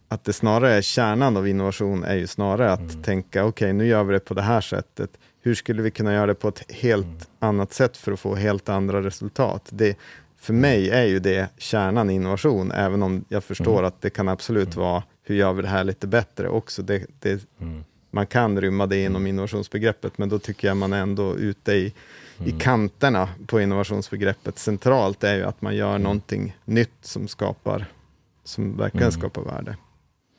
att det snarare är kärnan av innovation är ju snarare att tänka, okej okay, nu gör vi det på det här sättet, hur skulle vi kunna göra det på ett helt annat sätt för att få helt andra resultat? Det, för mig är ju det kärnan i innovation, även om jag förstår mm. att det kan absolut mm. vara, hur gör vi det här lite bättre också? Det, det, mm. Man kan rymma det inom mm. innovationsbegreppet, men då tycker jag man är ändå ute i, i mm. kanterna på innovationsbegreppet. Centralt är ju att man gör mm. någonting nytt som skapar, som verkligen skapar värde.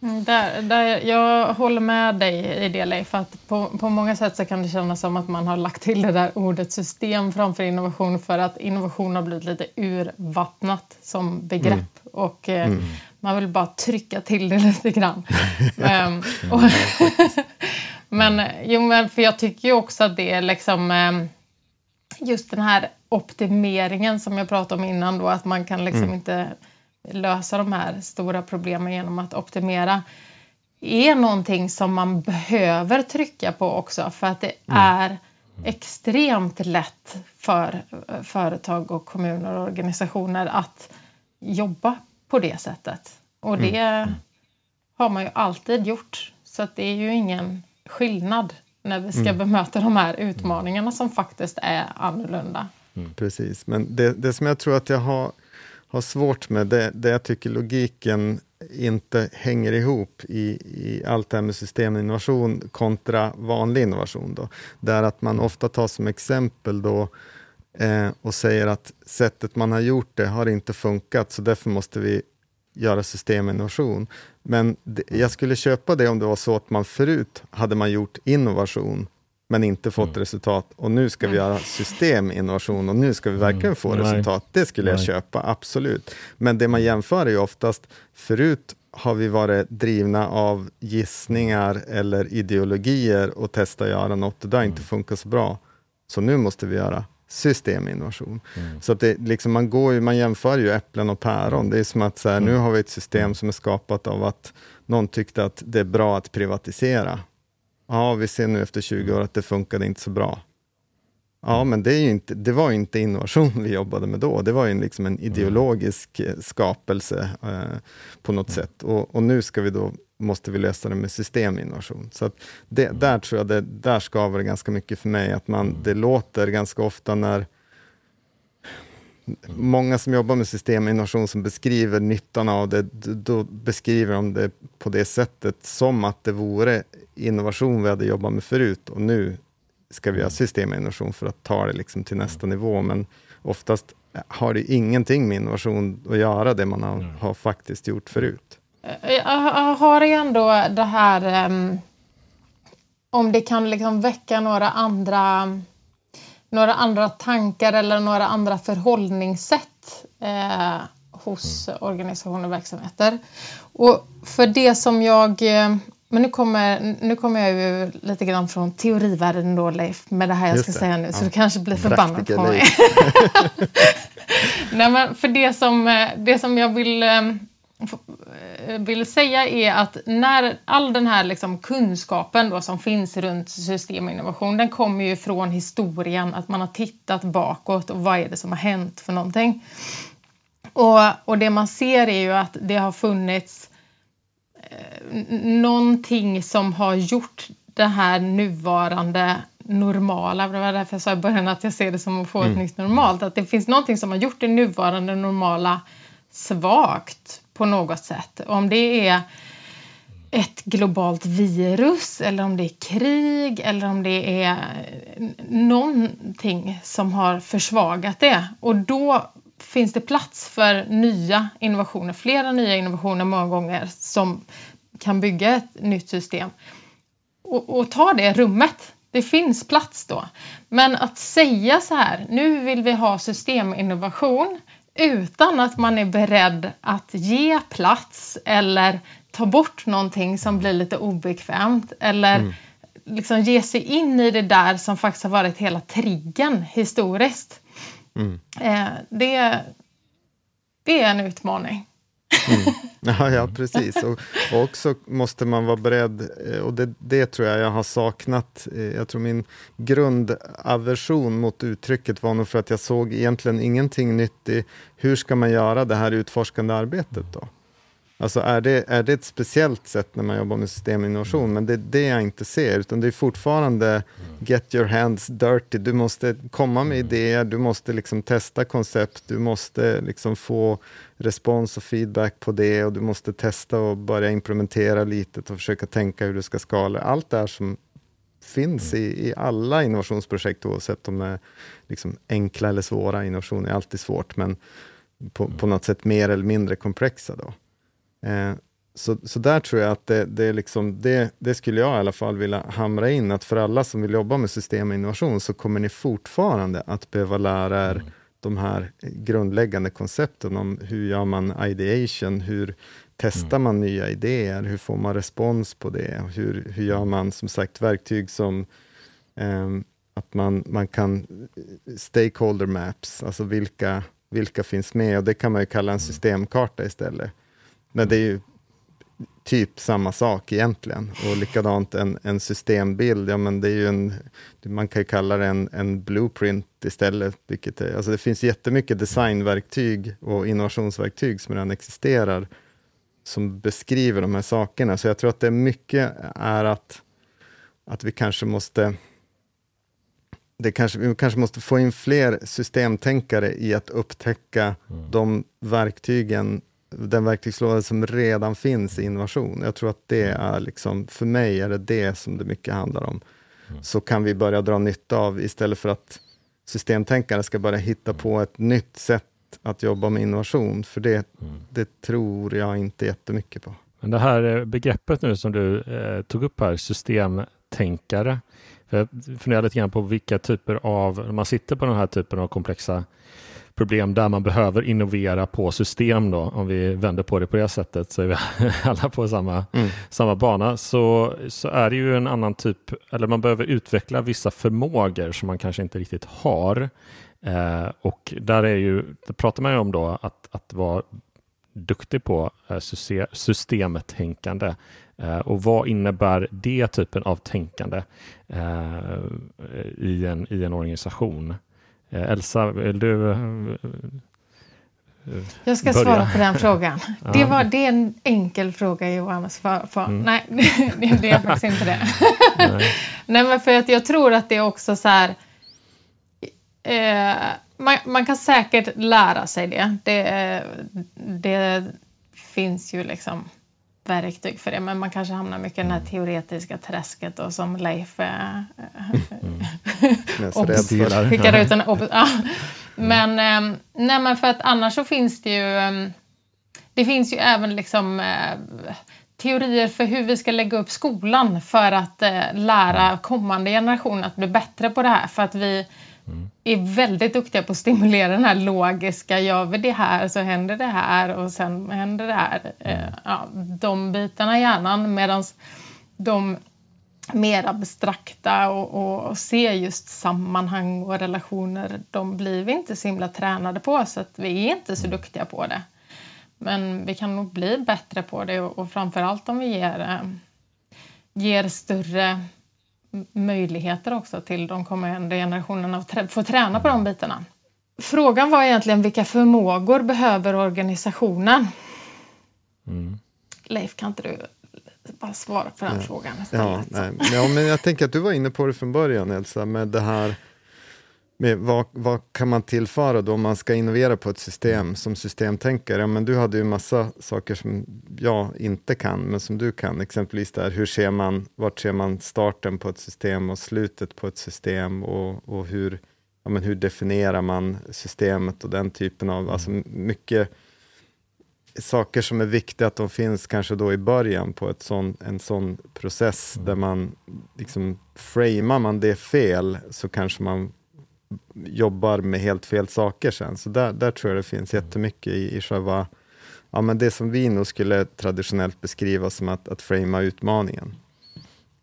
Mm, där, där, jag håller med dig i det Leif, att på, på många sätt så kan det kännas som att man har lagt till det där ordet system framför innovation för att innovation har blivit lite urvattnat som begrepp mm. och eh, mm. man vill bara trycka till det (laughs) lite grann. (laughs) um, och (laughs) men, jo, men för jag tycker ju också att det är liksom um, just den här optimeringen som jag pratade om innan då, att man kan liksom mm. inte lösa de här stora problemen genom att optimera är någonting som man behöver trycka på också för att det mm. är extremt lätt för företag och kommuner och organisationer att jobba på det sättet. Och det mm. har man ju alltid gjort. Så att det är ju ingen skillnad när vi ska mm. bemöta de här utmaningarna som faktiskt är annorlunda. Mm. Precis, men det, det som jag tror att jag har har svårt med, det, det jag tycker logiken inte hänger ihop i, i allt det här med systeminnovation kontra vanlig innovation. Då. Där att man ofta tar som exempel då eh, och säger att sättet man har gjort det har inte funkat, så därför måste vi göra systeminnovation. Men det, jag skulle köpa det om det var så att man förut hade man gjort innovation men inte fått mm. resultat. Och nu ska vi mm. göra systeminnovation och nu ska vi verkligen mm. få Nej. resultat. Det skulle Nej. jag köpa, absolut. Men det man jämför är ju oftast, förut har vi varit drivna av gissningar eller ideologier och testa att göra något och det har inte mm. funkat så bra. Så nu måste vi göra systeminnovation. Mm. Så att det, liksom man, går ju, man jämför ju äpplen och päron. Det är som att så här, nu har vi ett system som är skapat av att någon tyckte att det är bra att privatisera ja, vi ser nu efter 20 år att det funkade inte så bra. Ja, men det, är inte, det var ju inte innovation vi jobbade med då. Det var ju liksom en ideologisk mm. skapelse eh, på något mm. sätt. Och, och, nu ska vi då, måste vi lösa det med systeminnovation. Så det, mm. där tror jag det där skaver det ganska mycket för mig. Att man, det låter ganska ofta när många som jobbar med systeminnovation som beskriver nyttan av det, då beskriver de det på det sättet som att det vore innovation vi hade jobbat med förut och nu ska vi ha systeminnovation för att ta det liksom till nästa nivå. Men oftast har det ingenting med innovation att göra, det man har, har faktiskt gjort förut. Jag har ändå det här um, om det kan liksom väcka några andra några andra tankar eller några andra förhållningssätt eh, hos organisationer och verksamheter. Och för det som jag men nu kommer, nu kommer jag ju lite grann från teorivärlden då Leif med det här jag Just ska det. säga nu så ja. du kanske blir förbannad på mig. (laughs) Nej men för det som, det som jag vill, eh, vill säga är att när all den här liksom kunskapen då som finns runt systeminnovation den kommer ju från historien, att man har tittat bakåt och vad är det som har hänt för någonting. Och, och det man ser är ju att det har funnits någonting som har gjort det här nuvarande normala, det var därför jag sa i början att jag ser det som att få ett mm. nytt normalt, att det finns någonting som har gjort det nuvarande normala svagt på något sätt. Om det är ett globalt virus eller om det är krig eller om det är någonting som har försvagat det. Och då finns det plats för nya innovationer, flera nya innovationer många gånger som kan bygga ett nytt system. Och, och ta det rummet. Det finns plats då. Men att säga så här, nu vill vi ha systeminnovation utan att man är beredd att ge plats eller ta bort någonting som blir lite obekvämt eller mm. liksom ge sig in i det där som faktiskt har varit hela triggen historiskt. Mm. Eh, det, det är en utmaning. Mm. (laughs) Ja, ja, precis. Och, och, också måste man vara beredd, eh, och det, det tror jag jag har saknat. Eh, jag tror min grundaversion mot uttrycket var nog för att jag såg egentligen ingenting nytt i hur ska man göra det här utforskande arbetet då? Alltså är det, är det ett speciellt sätt när man jobbar med systeminnovation? Men det är det jag inte ser, utan det är fortfarande get your hands dirty. Du måste komma med idéer, du måste liksom testa koncept, du måste liksom få respons och feedback på det och du måste testa och börja implementera lite och försöka tänka hur du ska skala. Allt det här som finns i, i alla innovationsprojekt, oavsett om de är liksom enkla eller svåra. Innovation är alltid svårt, men på, på något sätt mer eller mindre komplexa. Då. Eh, så, så där tror jag att det, det, liksom, det, det, skulle jag i alla fall vilja hamra in, att för alla som vill jobba med system och innovation, så kommer ni fortfarande att behöva lära er mm. de här grundläggande koncepten om hur gör man ideation, hur testar mm. man nya idéer, hur får man respons på det, hur, hur gör man som sagt verktyg som eh, att man, man kan stakeholder maps, alltså vilka, vilka finns med, och det kan man ju kalla en mm. systemkarta istället. Men det är ju typ samma sak egentligen. Och likadant en, en systembild, ja men det är ju en, man kan ju kalla det en, en blueprint istället. Vilket är, alltså det finns jättemycket designverktyg och innovationsverktyg som redan existerar, som beskriver de här sakerna. Så jag tror att det mycket är att, att vi kanske måste det kanske, vi kanske måste få in fler systemtänkare i att upptäcka mm. de verktygen den verktygslåda som redan finns i innovation. Jag tror att det mm. är liksom, för mig är det det som det mycket handlar om. Mm. Så kan vi börja dra nytta av istället för att systemtänkare ska börja hitta mm. på ett nytt sätt att jobba med innovation, för det, mm. det tror jag inte jättemycket på. Men det här begreppet nu som du eh, tog upp här, systemtänkare, jag funderar lite grann på vilka typer av, när man sitter på den här typen av komplexa problem där man behöver innovera på system då, om vi vänder på det på det sättet så är vi (laughs) alla på samma, mm. samma bana, så, så är det ju en annan typ, eller man behöver utveckla vissa förmågor som man kanske inte riktigt har. Eh, och där är ju, det pratar man ju om då att, att vara duktig på eh, systemtänkande. Eh, och vad innebär det typen av tänkande eh, i, en, i en organisation? Eh, Elsa, vill du eh, jag ska börja. svara på den frågan. (laughs) Det, var, det är en enkel fråga Johan. För, för, mm. Nej, (laughs) det är faktiskt inte det. Nej. (laughs) nej. men för att jag tror att det är också så här... Eh, man, man, kan säkert lära sig det. Det, det finns ju liksom verktyg för det. Men man kanske hamnar mycket i det här mm. teoretiska träsket och som Leif äh, mm. (laughs) skickar ut en ja. Men, äh, nej, men för att annars så finns det ju äh, det finns ju även liksom äh, teorier för hur vi ska lägga upp skolan för att lära kommande generationer att bli bättre på det här. För att vi mm. är väldigt duktiga på att stimulera den här logiska, gör vi det här så händer det här och sen händer det här. Mm. Eh, ja, de bitarna i hjärnan medan de mer abstrakta och, och, och se just sammanhang och relationer, de blir vi inte så himla tränade på så att vi är inte så duktiga på det. Men vi kan nog bli bättre på det och, och framförallt om vi ger, eh, ger större möjligheter också till de kommande generationerna att få träna på de bitarna. Frågan var egentligen vilka förmågor behöver organisationen? Mm. Leif, kan inte du bara svara på den ja. frågan? Ja, nej. ja, men jag tänker att du var inne på det från början, Elsa, med det här med vad, vad kan man tillföra då om man ska innovera på ett system som systemtänkare? Ja, men du hade ju massa saker som jag inte kan, men som du kan. Exempelvis där, hur ser man, vart ser man starten på ett system och slutet på ett system och, och hur, ja, men hur definierar man systemet och den typen av, alltså mycket saker som är viktiga att de finns kanske då i början på ett sån, en sån process mm. där man liksom framar man det fel så kanske man jobbar med helt fel saker sen. Så där, där tror jag det finns jättemycket i, i själva, ja men det som vi nog skulle traditionellt beskriva som att, att framea utmaningen.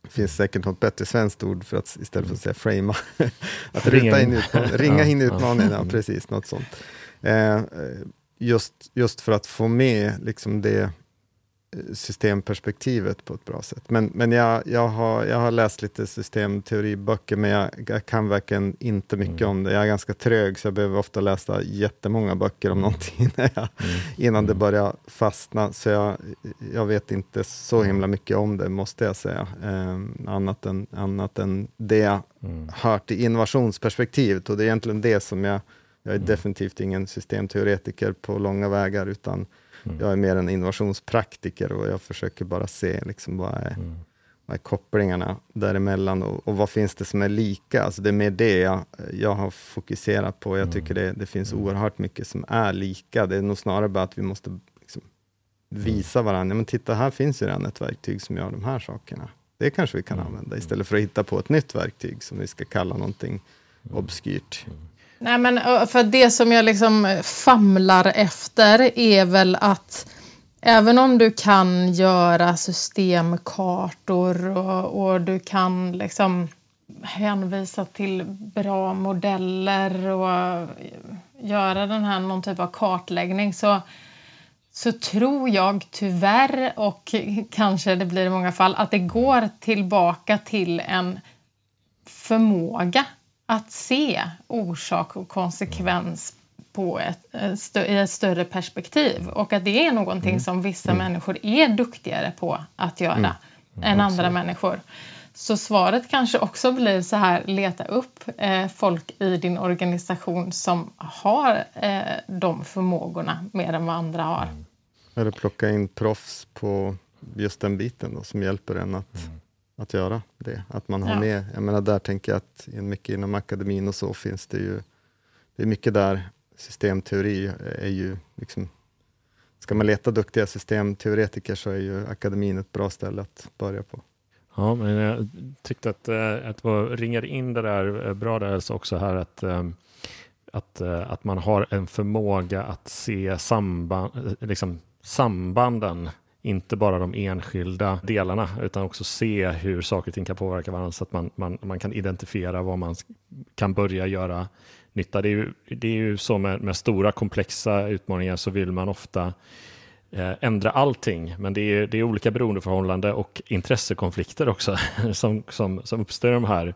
Det finns säkert något bättre svenskt ord för att istället för att säga framea, (laughs) att ruta in utmaningen, (laughs) ringa in utmaningen, ja, precis, något sånt. Eh, just, just för att få med liksom det systemperspektivet på ett bra sätt. Men, men jag, jag, har, jag har läst lite systemteoriböcker, men jag, jag kan verkligen inte mycket mm. om det. Jag är ganska trög, så jag behöver ofta läsa jättemånga böcker om mm. någonting jag, mm. innan det mm. börjar fastna. Så jag, jag vet inte så mm. himla mycket om det, måste jag säga. Eh, annat, än, annat än det jag mm. hört i innovationsperspektivet. Och det är egentligen det som jag... Jag är definitivt ingen systemteoretiker på långa vägar, utan Mm. Jag är mer en innovationspraktiker och jag försöker bara se liksom, vad, är, mm. vad är kopplingarna däremellan och, och vad finns det som är lika? Alltså det är mer det jag, jag har fokuserat på. Jag mm. tycker det, det finns mm. oerhört mycket som är lika. Det är nog snarare bara att vi måste liksom, visa varandra. Men titta, här finns ju redan ett verktyg som gör de här sakerna. Det kanske vi kan mm. använda istället för att hitta på ett nytt verktyg som vi ska kalla någonting mm. obskyrt. Nej, men för det som jag liksom eh, famlar efter är väl att även om du kan göra systemkartor och, och du kan liksom hänvisa till bra modeller och eh, göra den här någon typ av kartläggning så, så tror jag tyvärr och (laughs) kanske det blir i många fall att det går tillbaka till en förmåga att se orsak och konsekvens på ett, i ett större perspektiv och att det är någonting mm. som vissa mm. människor är duktigare på att göra mm. än andra människor. Så svaret kanske också blir så här, leta upp eh, folk i din organisation som har eh, de förmågorna mer än vad andra har. Mm. Eller plocka in proffs på just den biten då, som hjälper en att mm att göra det. Att man har ja. med, jag menar där tänker jag att mycket inom akademin och så finns det ju, det är mycket där systemteori är ju liksom, ska man leta duktiga systemteoretiker så är ju akademin ett bra ställe att börja på. Ja, men jag tyckte att, eh, att vad ringar in det där eh, bra där också här att eh, att, att man har en förmåga att se samband, liksom sambanden inte bara de enskilda delarna utan också se hur saker och ting kan påverka varandra så att man, man, man kan identifiera vad man kan börja göra nytta. Det är ju, det är ju så med, med stora komplexa utmaningar så vill man ofta eh, ändra allting, men det är, det är olika beroendeförhållande och intressekonflikter också (laughs) som, som, som uppstår de här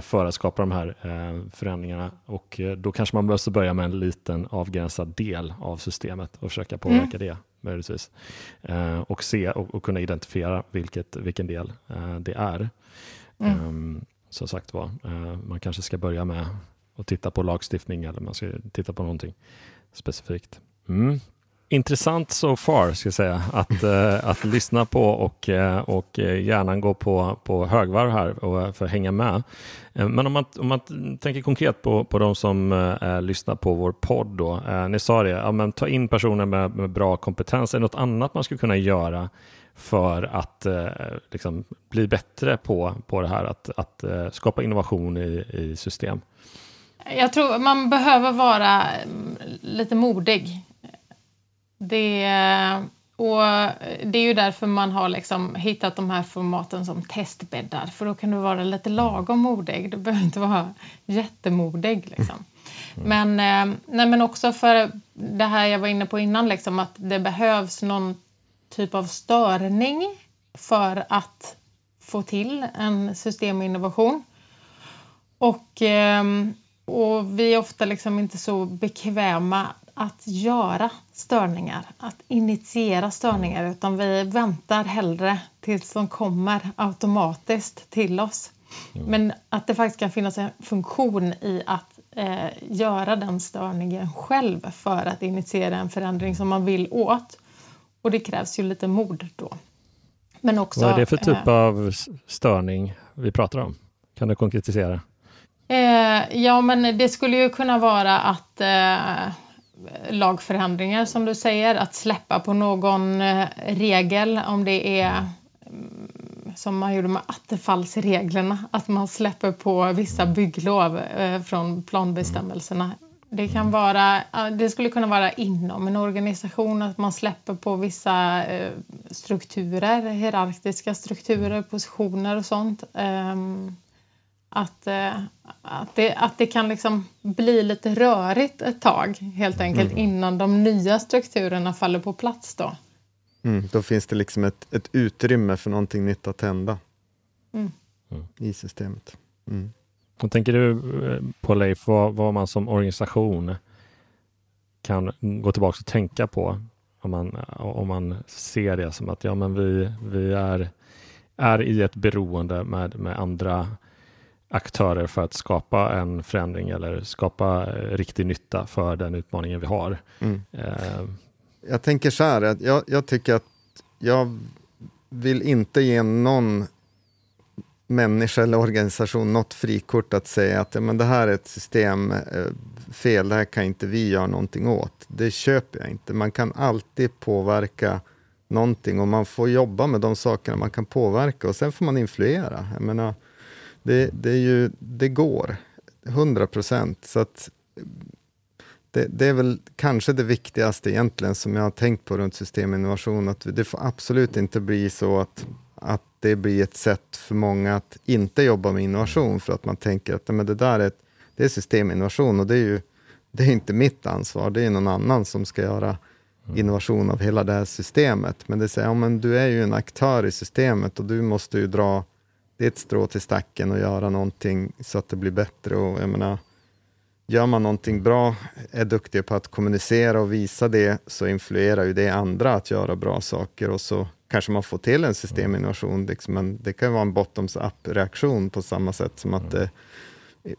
för att skapa de här eh, förändringarna. Och eh, då kanske man måste börja med en liten avgränsad del av systemet och försöka påverka mm. det möjligtvis. Eh, och se och, och, kunna identifiera vilket, vilken del eh, det är. Mm. Um, som sagt var, man kanske ska börja med att titta på lagstiftning eller man ska titta på någonting specifikt. Mm intressant so far, ska jag säga, att, uh, (laughs) att lyssna på och, uh, och gärna gå på, på högvarv här och, för att hänga med. Uh, men om man, om man tänker konkret på, på de som lyssnar på vår podd då. ni sa det, ja, men ta in personer med, med bra kompetens. Är det något annat man skulle kunna göra för att liksom, bli bättre på, på det här att, att skapa innovation i, i system? Jag tror man behöver vara mm, lite modig. Det, och det är ju därför man har liksom hittat de här formaten som testbäddar. För då kan du vara lite lagom modig. Du behöver inte vara jättemodig. Liksom. Men, eh, nej, men också för det här jag var inne på innan, liksom, att det behövs någon typ av störning för att få till en systeminnovation. Och, ehm, och vi är ofta liksom inte så bekväma att göra störningar, att initiera störningar, utan vi väntar hellre tills de kommer automatiskt till oss. Men att det faktiskt kan finnas en funktion i att eh, göra den störningen själv för att initiera en förändring som man vill åt. Och det krävs ju lite mod då. Men också, Vad är det för typ eh, av störning vi pratar om? Kan du konkretisera? Eh, ja, men det skulle ju kunna vara att eh, lagförändringar som du säger, att släppa på någon eh, regel om det är mm, som man gjorde med attefallsreglerna, att man släpper på vissa bygglov eh, från planbestämmelserna. Det, kan vara, det skulle kunna vara inom en organisation att man släpper på vissa eh, strukturer, hierarkiska strukturer, positioner och sånt. Att, eh, att, det, att det kan liksom bli lite rörigt ett tag helt enkelt mm. innan de nya strukturerna faller på plats. Då. Mm, då finns det liksom ett, ett utrymme för någonting nytt att hända mm. i systemet. Mm. Och tänker du eh, på Leif, vad, vad man som organisation kan gå tillbaka och tänka på om man, om man ser det som att ja, men vi, vi är, är i ett beroende med, med andra aktörer för att skapa en förändring eller skapa eh, riktig nytta för den utmaningen vi har. Mm. Eh. Jag tänker så här, jag, jag tycker att jag vill inte ge någon människa eller organisation något frikort att säga att ja, men det här är ett system eh, det här kan inte vi göra någonting åt. Det köper jag inte. Man kan alltid påverka någonting och man får jobba med de sakerna man kan påverka och sen får man influera. Jag menar, det, det, är ju, det går, 100 procent. Så att det, det, är väl kanske det viktigaste egentligen som jag har tänkt på runt systeminnovation, att det får absolut inte bli så att, att det blir ett sätt för många att inte jobba med innovation, för att man tänker att men det där är, ett, det är systeminnovation och det är ju det är inte mitt ansvar, det är någon annan som ska göra innovation av hela det här systemet. Men det säger, ja, men du är ju en aktör i systemet och du måste ju dra ditt strå till stacken och göra någonting så att det blir bättre. Och jag menar, gör man någonting bra, är duktig på att kommunicera och visa det, så influerar ju det andra att göra bra saker och så kanske man får till en systeminnovation. Liksom, men det kan vara en bottoms-up-reaktion på samma sätt som att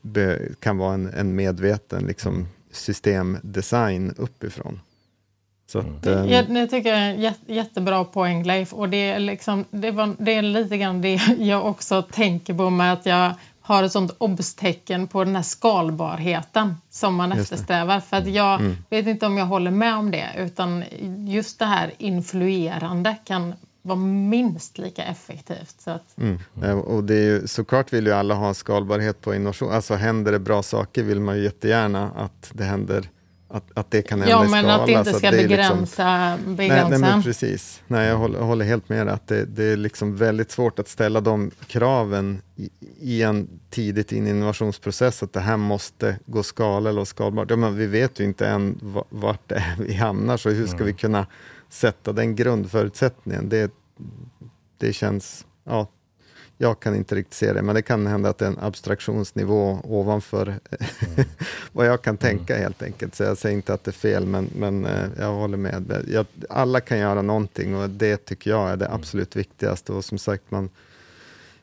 det kan vara en, en medveten liksom, systemdesign uppifrån. Så att, mm. jag, ehm, jag tycker det är en jättebra poäng Leif och det är, liksom, det, var, det är lite grann det (laughs) jag också tänker på med att jag har ett sånt obstecken på den här skalbarheten som man eftersträvar. För att jag mm. vet inte om jag håller med om det utan just det här influerande kan vara minst lika effektivt. Så att... mm. Eh, och det är ju, såklart vill ju alla ha skalbarhet på innovation. Alltså händer det bra saker vill man ju jättegärna att det händer att, att det kan hända ja, i skala. Ja, men att det inte ska det begränsa, liksom, begränsa. Nej, nej, men precis. Nej, jag håller, håller helt med att det, det, är liksom väldigt svårt att ställa de kraven i, i en tidigt in i innovationsprocess, att det här måste gå skala eller skalbart. Ja, men vi vet ju inte än vart det är vi hamnar, så hur ska mm. vi kunna sätta den grundförutsättningen? Det, det känns, ja, jag kan inte riktigt se det, men det kan hända att det är en abstraktionsnivå ovanför mm. (laughs) vad jag kan tänka mm. helt enkelt. Så jag säger inte att det är fel, men, men eh, jag håller med. Jag, alla kan göra någonting och det tycker jag är det mm. absolut viktigaste. Och som sagt, man,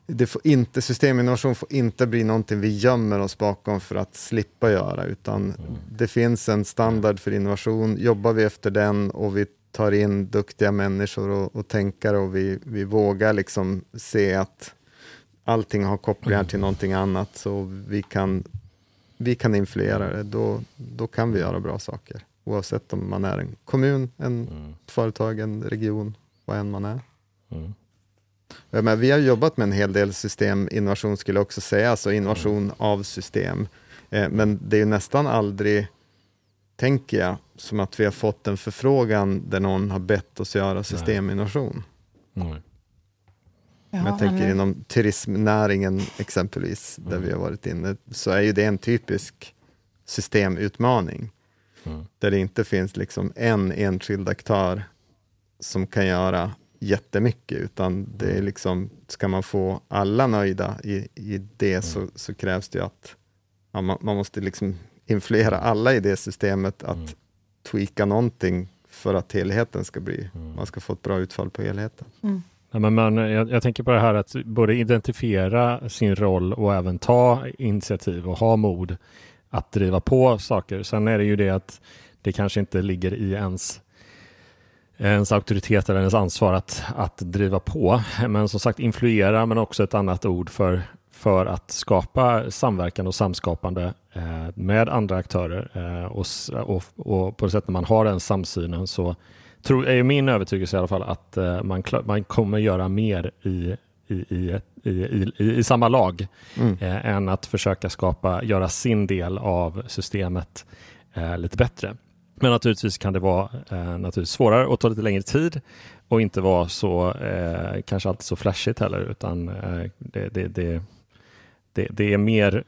det får inte, systeminnovation får inte bli någonting vi gömmer oss bakom för att slippa göra, utan mm. det finns en standard för innovation. Jobbar vi efter den och vi tar in duktiga människor och, och tänkare och vi, vi vågar liksom se att allting har kopplingar till någonting annat, så vi kan, vi kan influera det, då, då kan vi göra bra saker. Oavsett om man är en kommun, en mm. företag, en region, vad än man är. Mm. Men vi har jobbat med en hel del systeminnovation, skulle jag också säga, alltså innovation mm. av system. Eh, men det är nästan aldrig, tänker jag, som att vi har fått en förfrågan där någon har bett oss göra systeminnovation. Nej. Ja, jag tänker inom turismnäringen exempelvis, där mm. vi har varit inne, så är ju det en typisk systemutmaning. Mm. Där det inte finns liksom en enskild aktör som kan göra jättemycket, utan det är mm. liksom, ska man få alla nöjda i, i det mm. så, så, krävs det att ja, man, man, måste liksom influera alla i det systemet att mm. tweaka någonting för att helheten ska bli, mm. man ska få ett bra utfall på helheten. Mm. Ja, men men jag, jag, tänker på det här att både identifiera sin roll och även ta initiativ och ha mod att driva på saker. Sen är det ju det att det kanske inte ligger i ens ens auktoritet eller ens ansvar att, att driva på. Men som sagt influera, men också ett annat ord för, för att skapa samverkan och samskapande eh, med andra aktörer. Eh, och, och, och, på det sättet man har den samsynen så tror, är min övertygelse i alla fall att eh, man, man kommer göra mer i, i, i, i, i, i samma lag mm. eh, än att försöka skapa, göra sin del av systemet eh, lite bättre. Men naturligtvis kan det vara eh, naturligtvis svårare och ta lite längre tid och inte vara så, eh, kanske alltid så flashigt heller, utan eh, det, det, det, det, det är mer,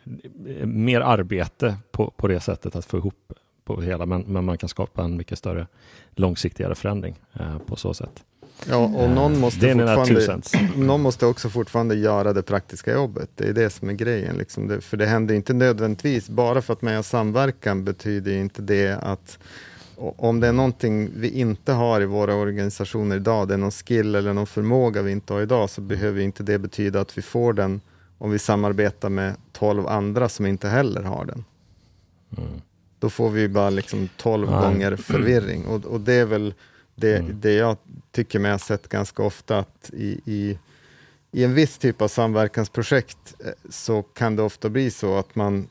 mer arbete på, på det sättet att få ihop på hela, men, men man kan skapa en mycket större långsiktigare förändring eh, på så sätt. Ja, och någon måste, fortfarande, (clears throat) någon måste också fortfarande göra det praktiska jobbet. Det är det som är grejen. Liksom det, för det händer inte nödvändigtvis, bara för att man gör samverkan betyder inte det att om det är någonting vi inte har i våra organisationer idag, det är någon skill eller någon förmåga vi inte har idag, så behöver inte det betyda att vi får den om vi samarbetar med tolv andra som inte heller har den. Mm. Då får vi bara liksom 12 ja. gånger förvirring och, och det är väl det, mm. det jag tycker mig ha sett ganska ofta att i, i, i en viss typ av samverkansprojekt eh, så kan det ofta bli så att man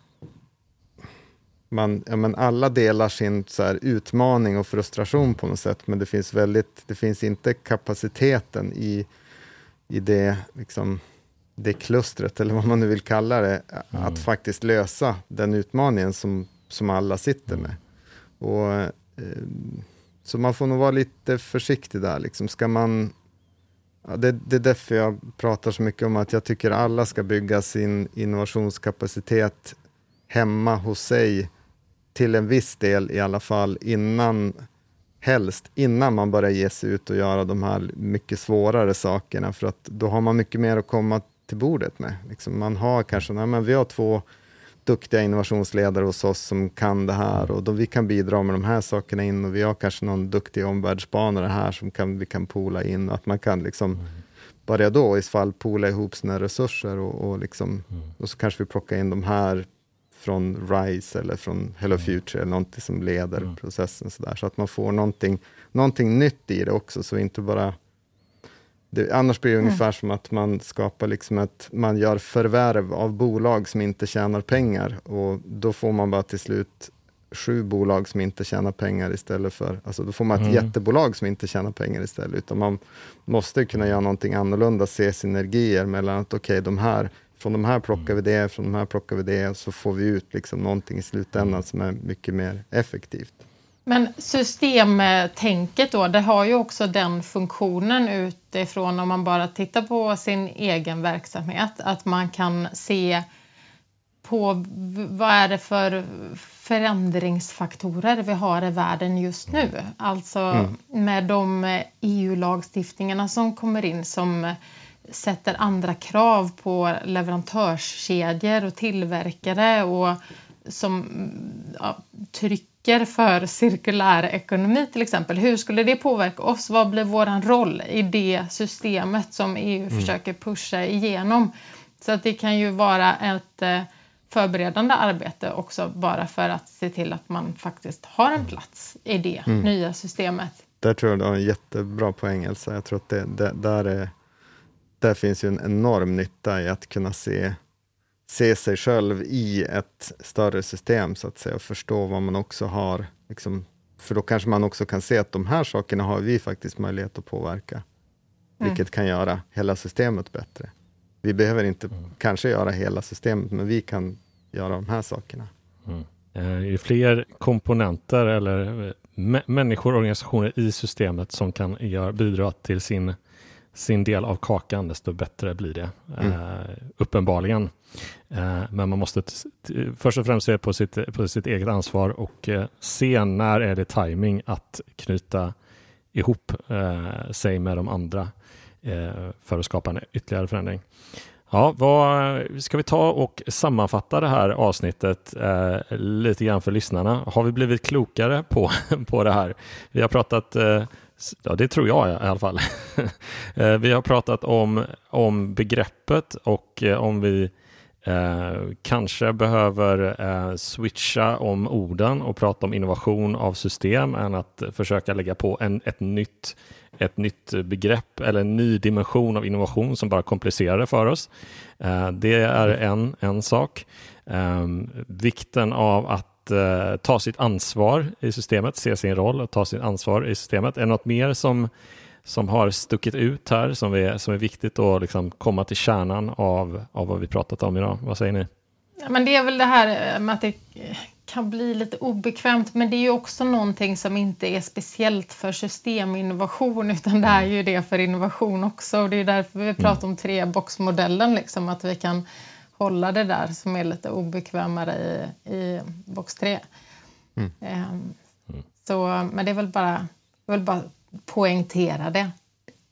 man, ja, men alla delar sin så här, utmaning och frustration på något sätt, men det finns, väldigt, det finns inte kapaciteten i, i det, liksom, det klustret, eller vad man nu vill kalla det, mm. att faktiskt lösa den utmaningen som, som alla sitter med. Och, eh, så man får nog vara lite försiktig där. Liksom. Ska man, ja, det, det är därför jag pratar så mycket om att jag tycker alla ska bygga sin innovationskapacitet hemma hos sig till en viss del i alla fall innan helst innan man börjar ge sig ut och göra de här mycket svårare sakerna för att då har man mycket mer att komma till bordet med. Liksom man har kanske, nej, men vi har två duktiga innovationsledare hos oss som kan det här och då vi kan bidra med de här sakerna in och vi har kanske någon duktig omvärldsspanare här som kan, vi kan pola in. Att man kan liksom mm. börja då i fall pola ihop sina resurser och, och, liksom, mm. och så kanske vi plockar in de här från RISE eller från Hello mm. Future, eller någonting som leder mm. processen så, där, så att man får någonting, någonting nytt i det också, så inte bara det, annars blir det mm. ungefär som att man skapar liksom ett, man gör förvärv av bolag som inte tjänar pengar och då får man bara till slut sju bolag som inte tjänar pengar istället för, alltså då får man ett mm. jättebolag som inte tjänar pengar istället, utan man måste kunna göra någonting annorlunda, se synergier mellan att okej, okay, de här, från de här plockar vi det, från de här plockar vi det, så får vi ut liksom någonting i slutändan som är mycket mer effektivt. Men systemtänket då, det har ju också den funktionen utifrån om man bara tittar på sin egen verksamhet, att man kan se på vad är det för förändringsfaktorer vi har i världen just nu. Alltså mm. med de EU-lagstiftningarna som kommer in som sätter andra krav på leverantörskedjor och tillverkare och som ja, trycker risker för cirkulär ekonomi till exempel. Hur skulle det påverka oss? Vad blir vår roll i det systemet som EU mm. försöker pusha igenom? Så att det kan ju vara ett eh, förberedande arbete också bara för att se till att man faktiskt har en plats i det mm. nya systemet. Där tror jag du har en jättebra poäng Elsa. Jag tror att det, det, där, är, där finns ju en enorm nytta i att kunna se se sig själv i ett större system så att säga och förstå vad man också har. Liksom, för då kanske man också kan se att de här sakerna har vi faktiskt möjlighet att påverka. Mm. Vilket kan göra hela systemet bättre. Vi behöver inte mm. kanske göra hela systemet, men vi kan göra de här sakerna. Mm. Eh, ju fler komponenter eller människor och organisationer i systemet som kan gör, bidra till sin, sin del av kakan, desto bättre blir det. Mm. Uh, uppenbarligen. Uh, men man måste först och främst se på sitt, på sitt eget ansvar och uh, se när är det timing att knyta ihop sig med de andra för att skapa en ytterligare förändring. Ja, vad, ska vi ta och sammanfatta det här avsnittet eh, lite grann för lyssnarna? Har vi blivit klokare på, (laughs) på det här? Vi har pratat, eh, ja det tror jag i alla fall. (laughs) Eh, vi har pratat om, om begreppet och eh, om vi eh, kanske behöver eh, switcha om orden och prata om innovation av system än att försöka lägga på en, ett nytt ett nytt begrepp eller en ny dimension av innovation som bara komplicerar det för oss. Eh, det är en, en sak. Ehm, vikten av att eh, ta sitt ansvar i systemet, se sin roll och ta sitt ansvar i systemet. Är något mer som, som har stuckit ut här som är, som är viktigt att liksom komma till kärnan av, av vad vi pratat om idag? Vad säger ni? Ja, men det är väl det här med att det kan bli lite obekvämt men det är ju också någonting som inte är speciellt för systeminnovation utan det är ju det för innovation också och det är därför vi pratar om treboxmodellen liksom att vi kan hålla det där som är lite obekvämare i, i box 3. Mm. Um, så, men det är väl bara, jag vill bara poängtera det.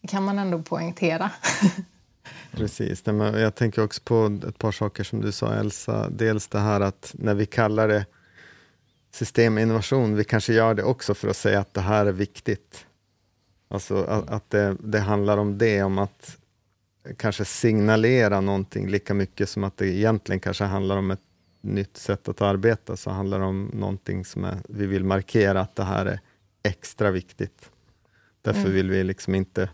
Det kan man ändå poängtera. (laughs) Precis, jag tänker också på ett par saker som du sa Elsa. Dels det här att när vi kallar det systeminnovation, vi kanske gör det också för att säga att det här är viktigt. Alltså att, att det, det, handlar om det, om att kanske signalera någonting lika mycket som att det egentligen kanske handlar om ett nytt sätt att arbeta, så handlar det om någonting som är, vi vill markera att det här är extra viktigt. Därför mm. vill vi liksom inte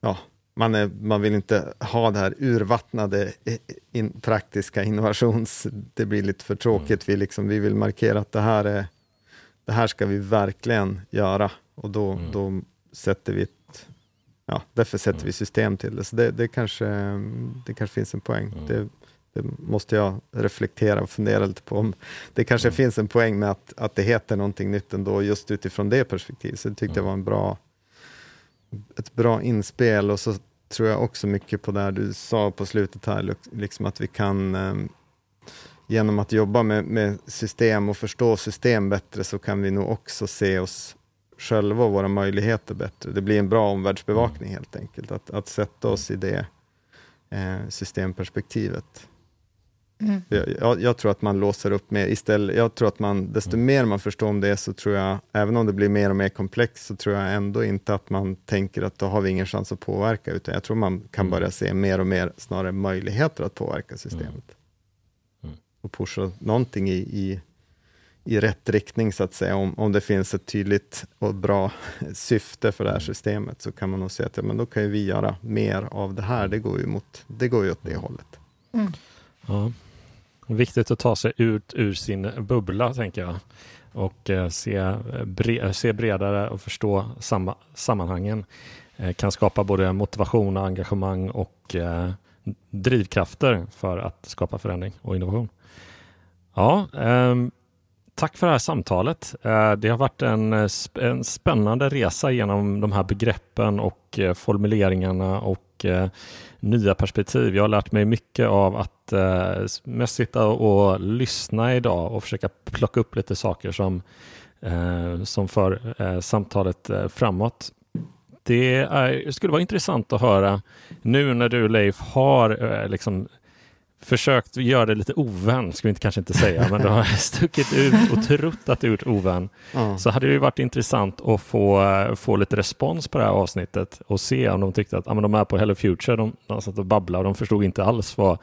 ja, man, är, man vill inte ha det här urvattnade in, praktiska innovations... Det blir lite för tråkigt. Vi, liksom, vi vill markera att det här, är, det här ska vi verkligen göra och då, mm. då sätter vi ett, ja, därför sätter mm. vi system till det. Så det, det, kanske, det kanske finns en poäng. Mm. Det, det, måste jag reflektera och fundera lite på. Om det kanske mm. finns en poäng med att, att det heter någonting nytt ändå, just utifrån det perspektivet. Så det tyckte jag var en bra ett bra inspel och så tror jag också mycket på det du sa på slutet här, liksom att vi kan eh, genom att jobba med, med, system och förstå system bättre så kan vi nog också se oss själva och våra möjligheter bättre. Det blir en bra omvärldsbevakning helt enkelt, att, att sätta oss i det eh, systemperspektivet. Mm. Jag, jag, tror att man låser upp mer istället. Jag tror att man, desto mm. mer man förstår om det, så tror jag, även om det blir mer och mer komplext, så tror jag ändå inte att man tänker att då har vi ingen chans att påverka, utan jag tror man kan mm. börja se mer och mer snarare möjligheter att påverka systemet. Mm. mm. Och pusha någonting i, i, i rätt riktning, så att säga. Om, om det finns ett tydligt och bra (laughs) syfte för det här systemet, så kan man nog säga att ja, men då kan vi göra mer av det här. Det går ju, mot, det går ju åt det hållet. Mm. Ja. Viktigt att ta sig ut ur sin bubbla, tänker jag. Och eh, se, bre se bredare och förstå samma, sammanhangen. Eh, kan skapa både motivation, och engagemang och eh, drivkrafter för att skapa förändring och innovation. Ja, ehm, tack för det här samtalet. Eh, det har varit en, eh, en spännande resa genom de här begreppen och eh, formuleringarna och nya perspektiv. Jag har lärt mig mycket av att mest sitta och lyssna idag och försöka plocka upp lite saker som, som för samtalet framåt. Det är, skulle vara intressant att höra nu när du Leif har eh, liksom försökt göra det lite ovän, ska vi inte, kanske inte säga, men du har (laughs) stuckit ut och trott att du gjort ovän. Mm. Så hade det ju varit intressant att få, få lite respons på det här avsnittet och se om de tyckte att ja, men de är på Hello Future, de, de satt och babblade och de förstod inte alls vad,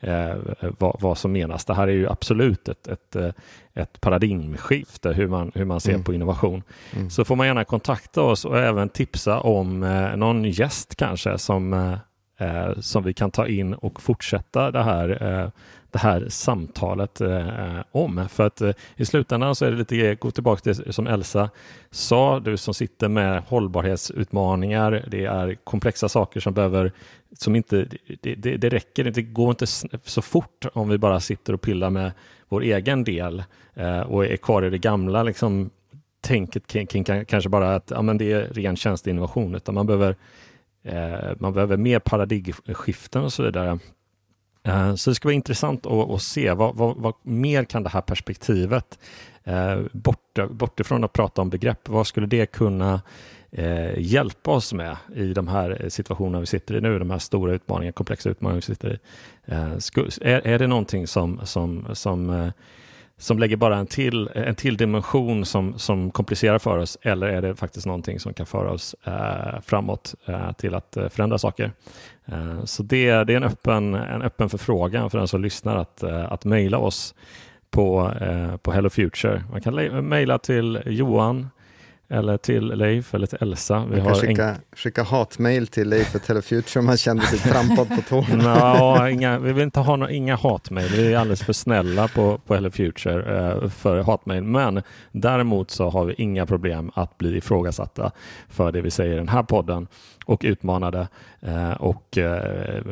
eh, vad, vad, som menas. Det här är ju absolut ett, ett, eh, ett paradigmskifte hur man, hur man ser mm. på innovation. Mm. Så får man gärna kontakta oss och även tipsa om eh, någon gäst kanske som eh, som vi kan ta in och fortsätta det här eh, det här samtalet eh, om. För att eh, i slutändan så är det lite, gå tillbaka till det som Elsa sa, du som sitter med hållbarhetsutmaningar, det är komplexa saker som behöver, som inte, det, det, det räcker inte, det går inte så fort om vi bara sitter och pillar med vår egen del eh, och är kvar i det gamla liksom, tänket kring, kring kanske bara att ja, men det är ren tjänsteinnovation, utan man behöver, Eh, man behöver mer paradigmskiften och så vidare. Eh, så det ska vara intressant att, att se vad, vad, vad, mer kan det här perspektivet, eh, bort, bortifrån att prata om begrepp, vad skulle det kunna eh, hjälpa oss med i de här situationerna vi sitter i nu, de här stora utmaningarna, komplexa utmaningar vi sitter i. Eh, sku, är, är det någonting som, som, som eh, som lägger bara en till, en till dimension som, som komplicerar för oss eller är det faktiskt någonting som kan föra oss eh, framåt eh, till att eh, förändra saker? Eh, så det, det är en öppen, en öppen förfrågan för den som lyssnar att, eh, att mejla oss på, eh, på Hello Future. Man kan mejla till Johan eller till Leif eller till Elsa. Vi man kan skicka, en... skicka hatmejl till Leif och Telefuture om man kände sig trampad på tårna. (laughs) no, inga, vi vill inte ha några, inga hatmejl. Vi är alldeles för snälla på, på Hello Future eh, för hatmejl. Men däremot så har vi inga problem att bli ifrågasatta för det vi säger i den här podden och utmanade. Eh, och eh,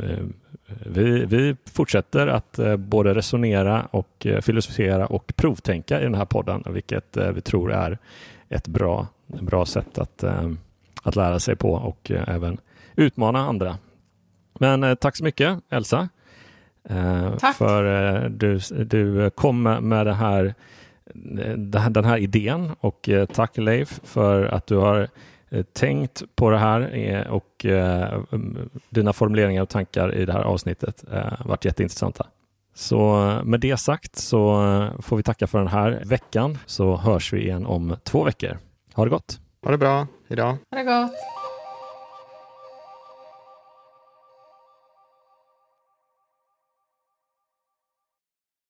vi, vi, fortsätter att eh, både resonera och eh, filosofera och provtänka i den här podden, vilket eh, vi tror är ett bra, bra sätt att, eh, att lära sig på och eh, även utmana andra. Men eh, tack så mycket Elsa. Tack. För du, du kom med det här, den här idén och tack Leif för att du har tänkt på det här och dina formuleringar och tankar i det här avsnittet varit jätteintressanta. Så med det sagt så får vi tacka för den här veckan så hörs vi igen om två veckor. Ha det gott! Ha det bra, hejdå! Ha det gott!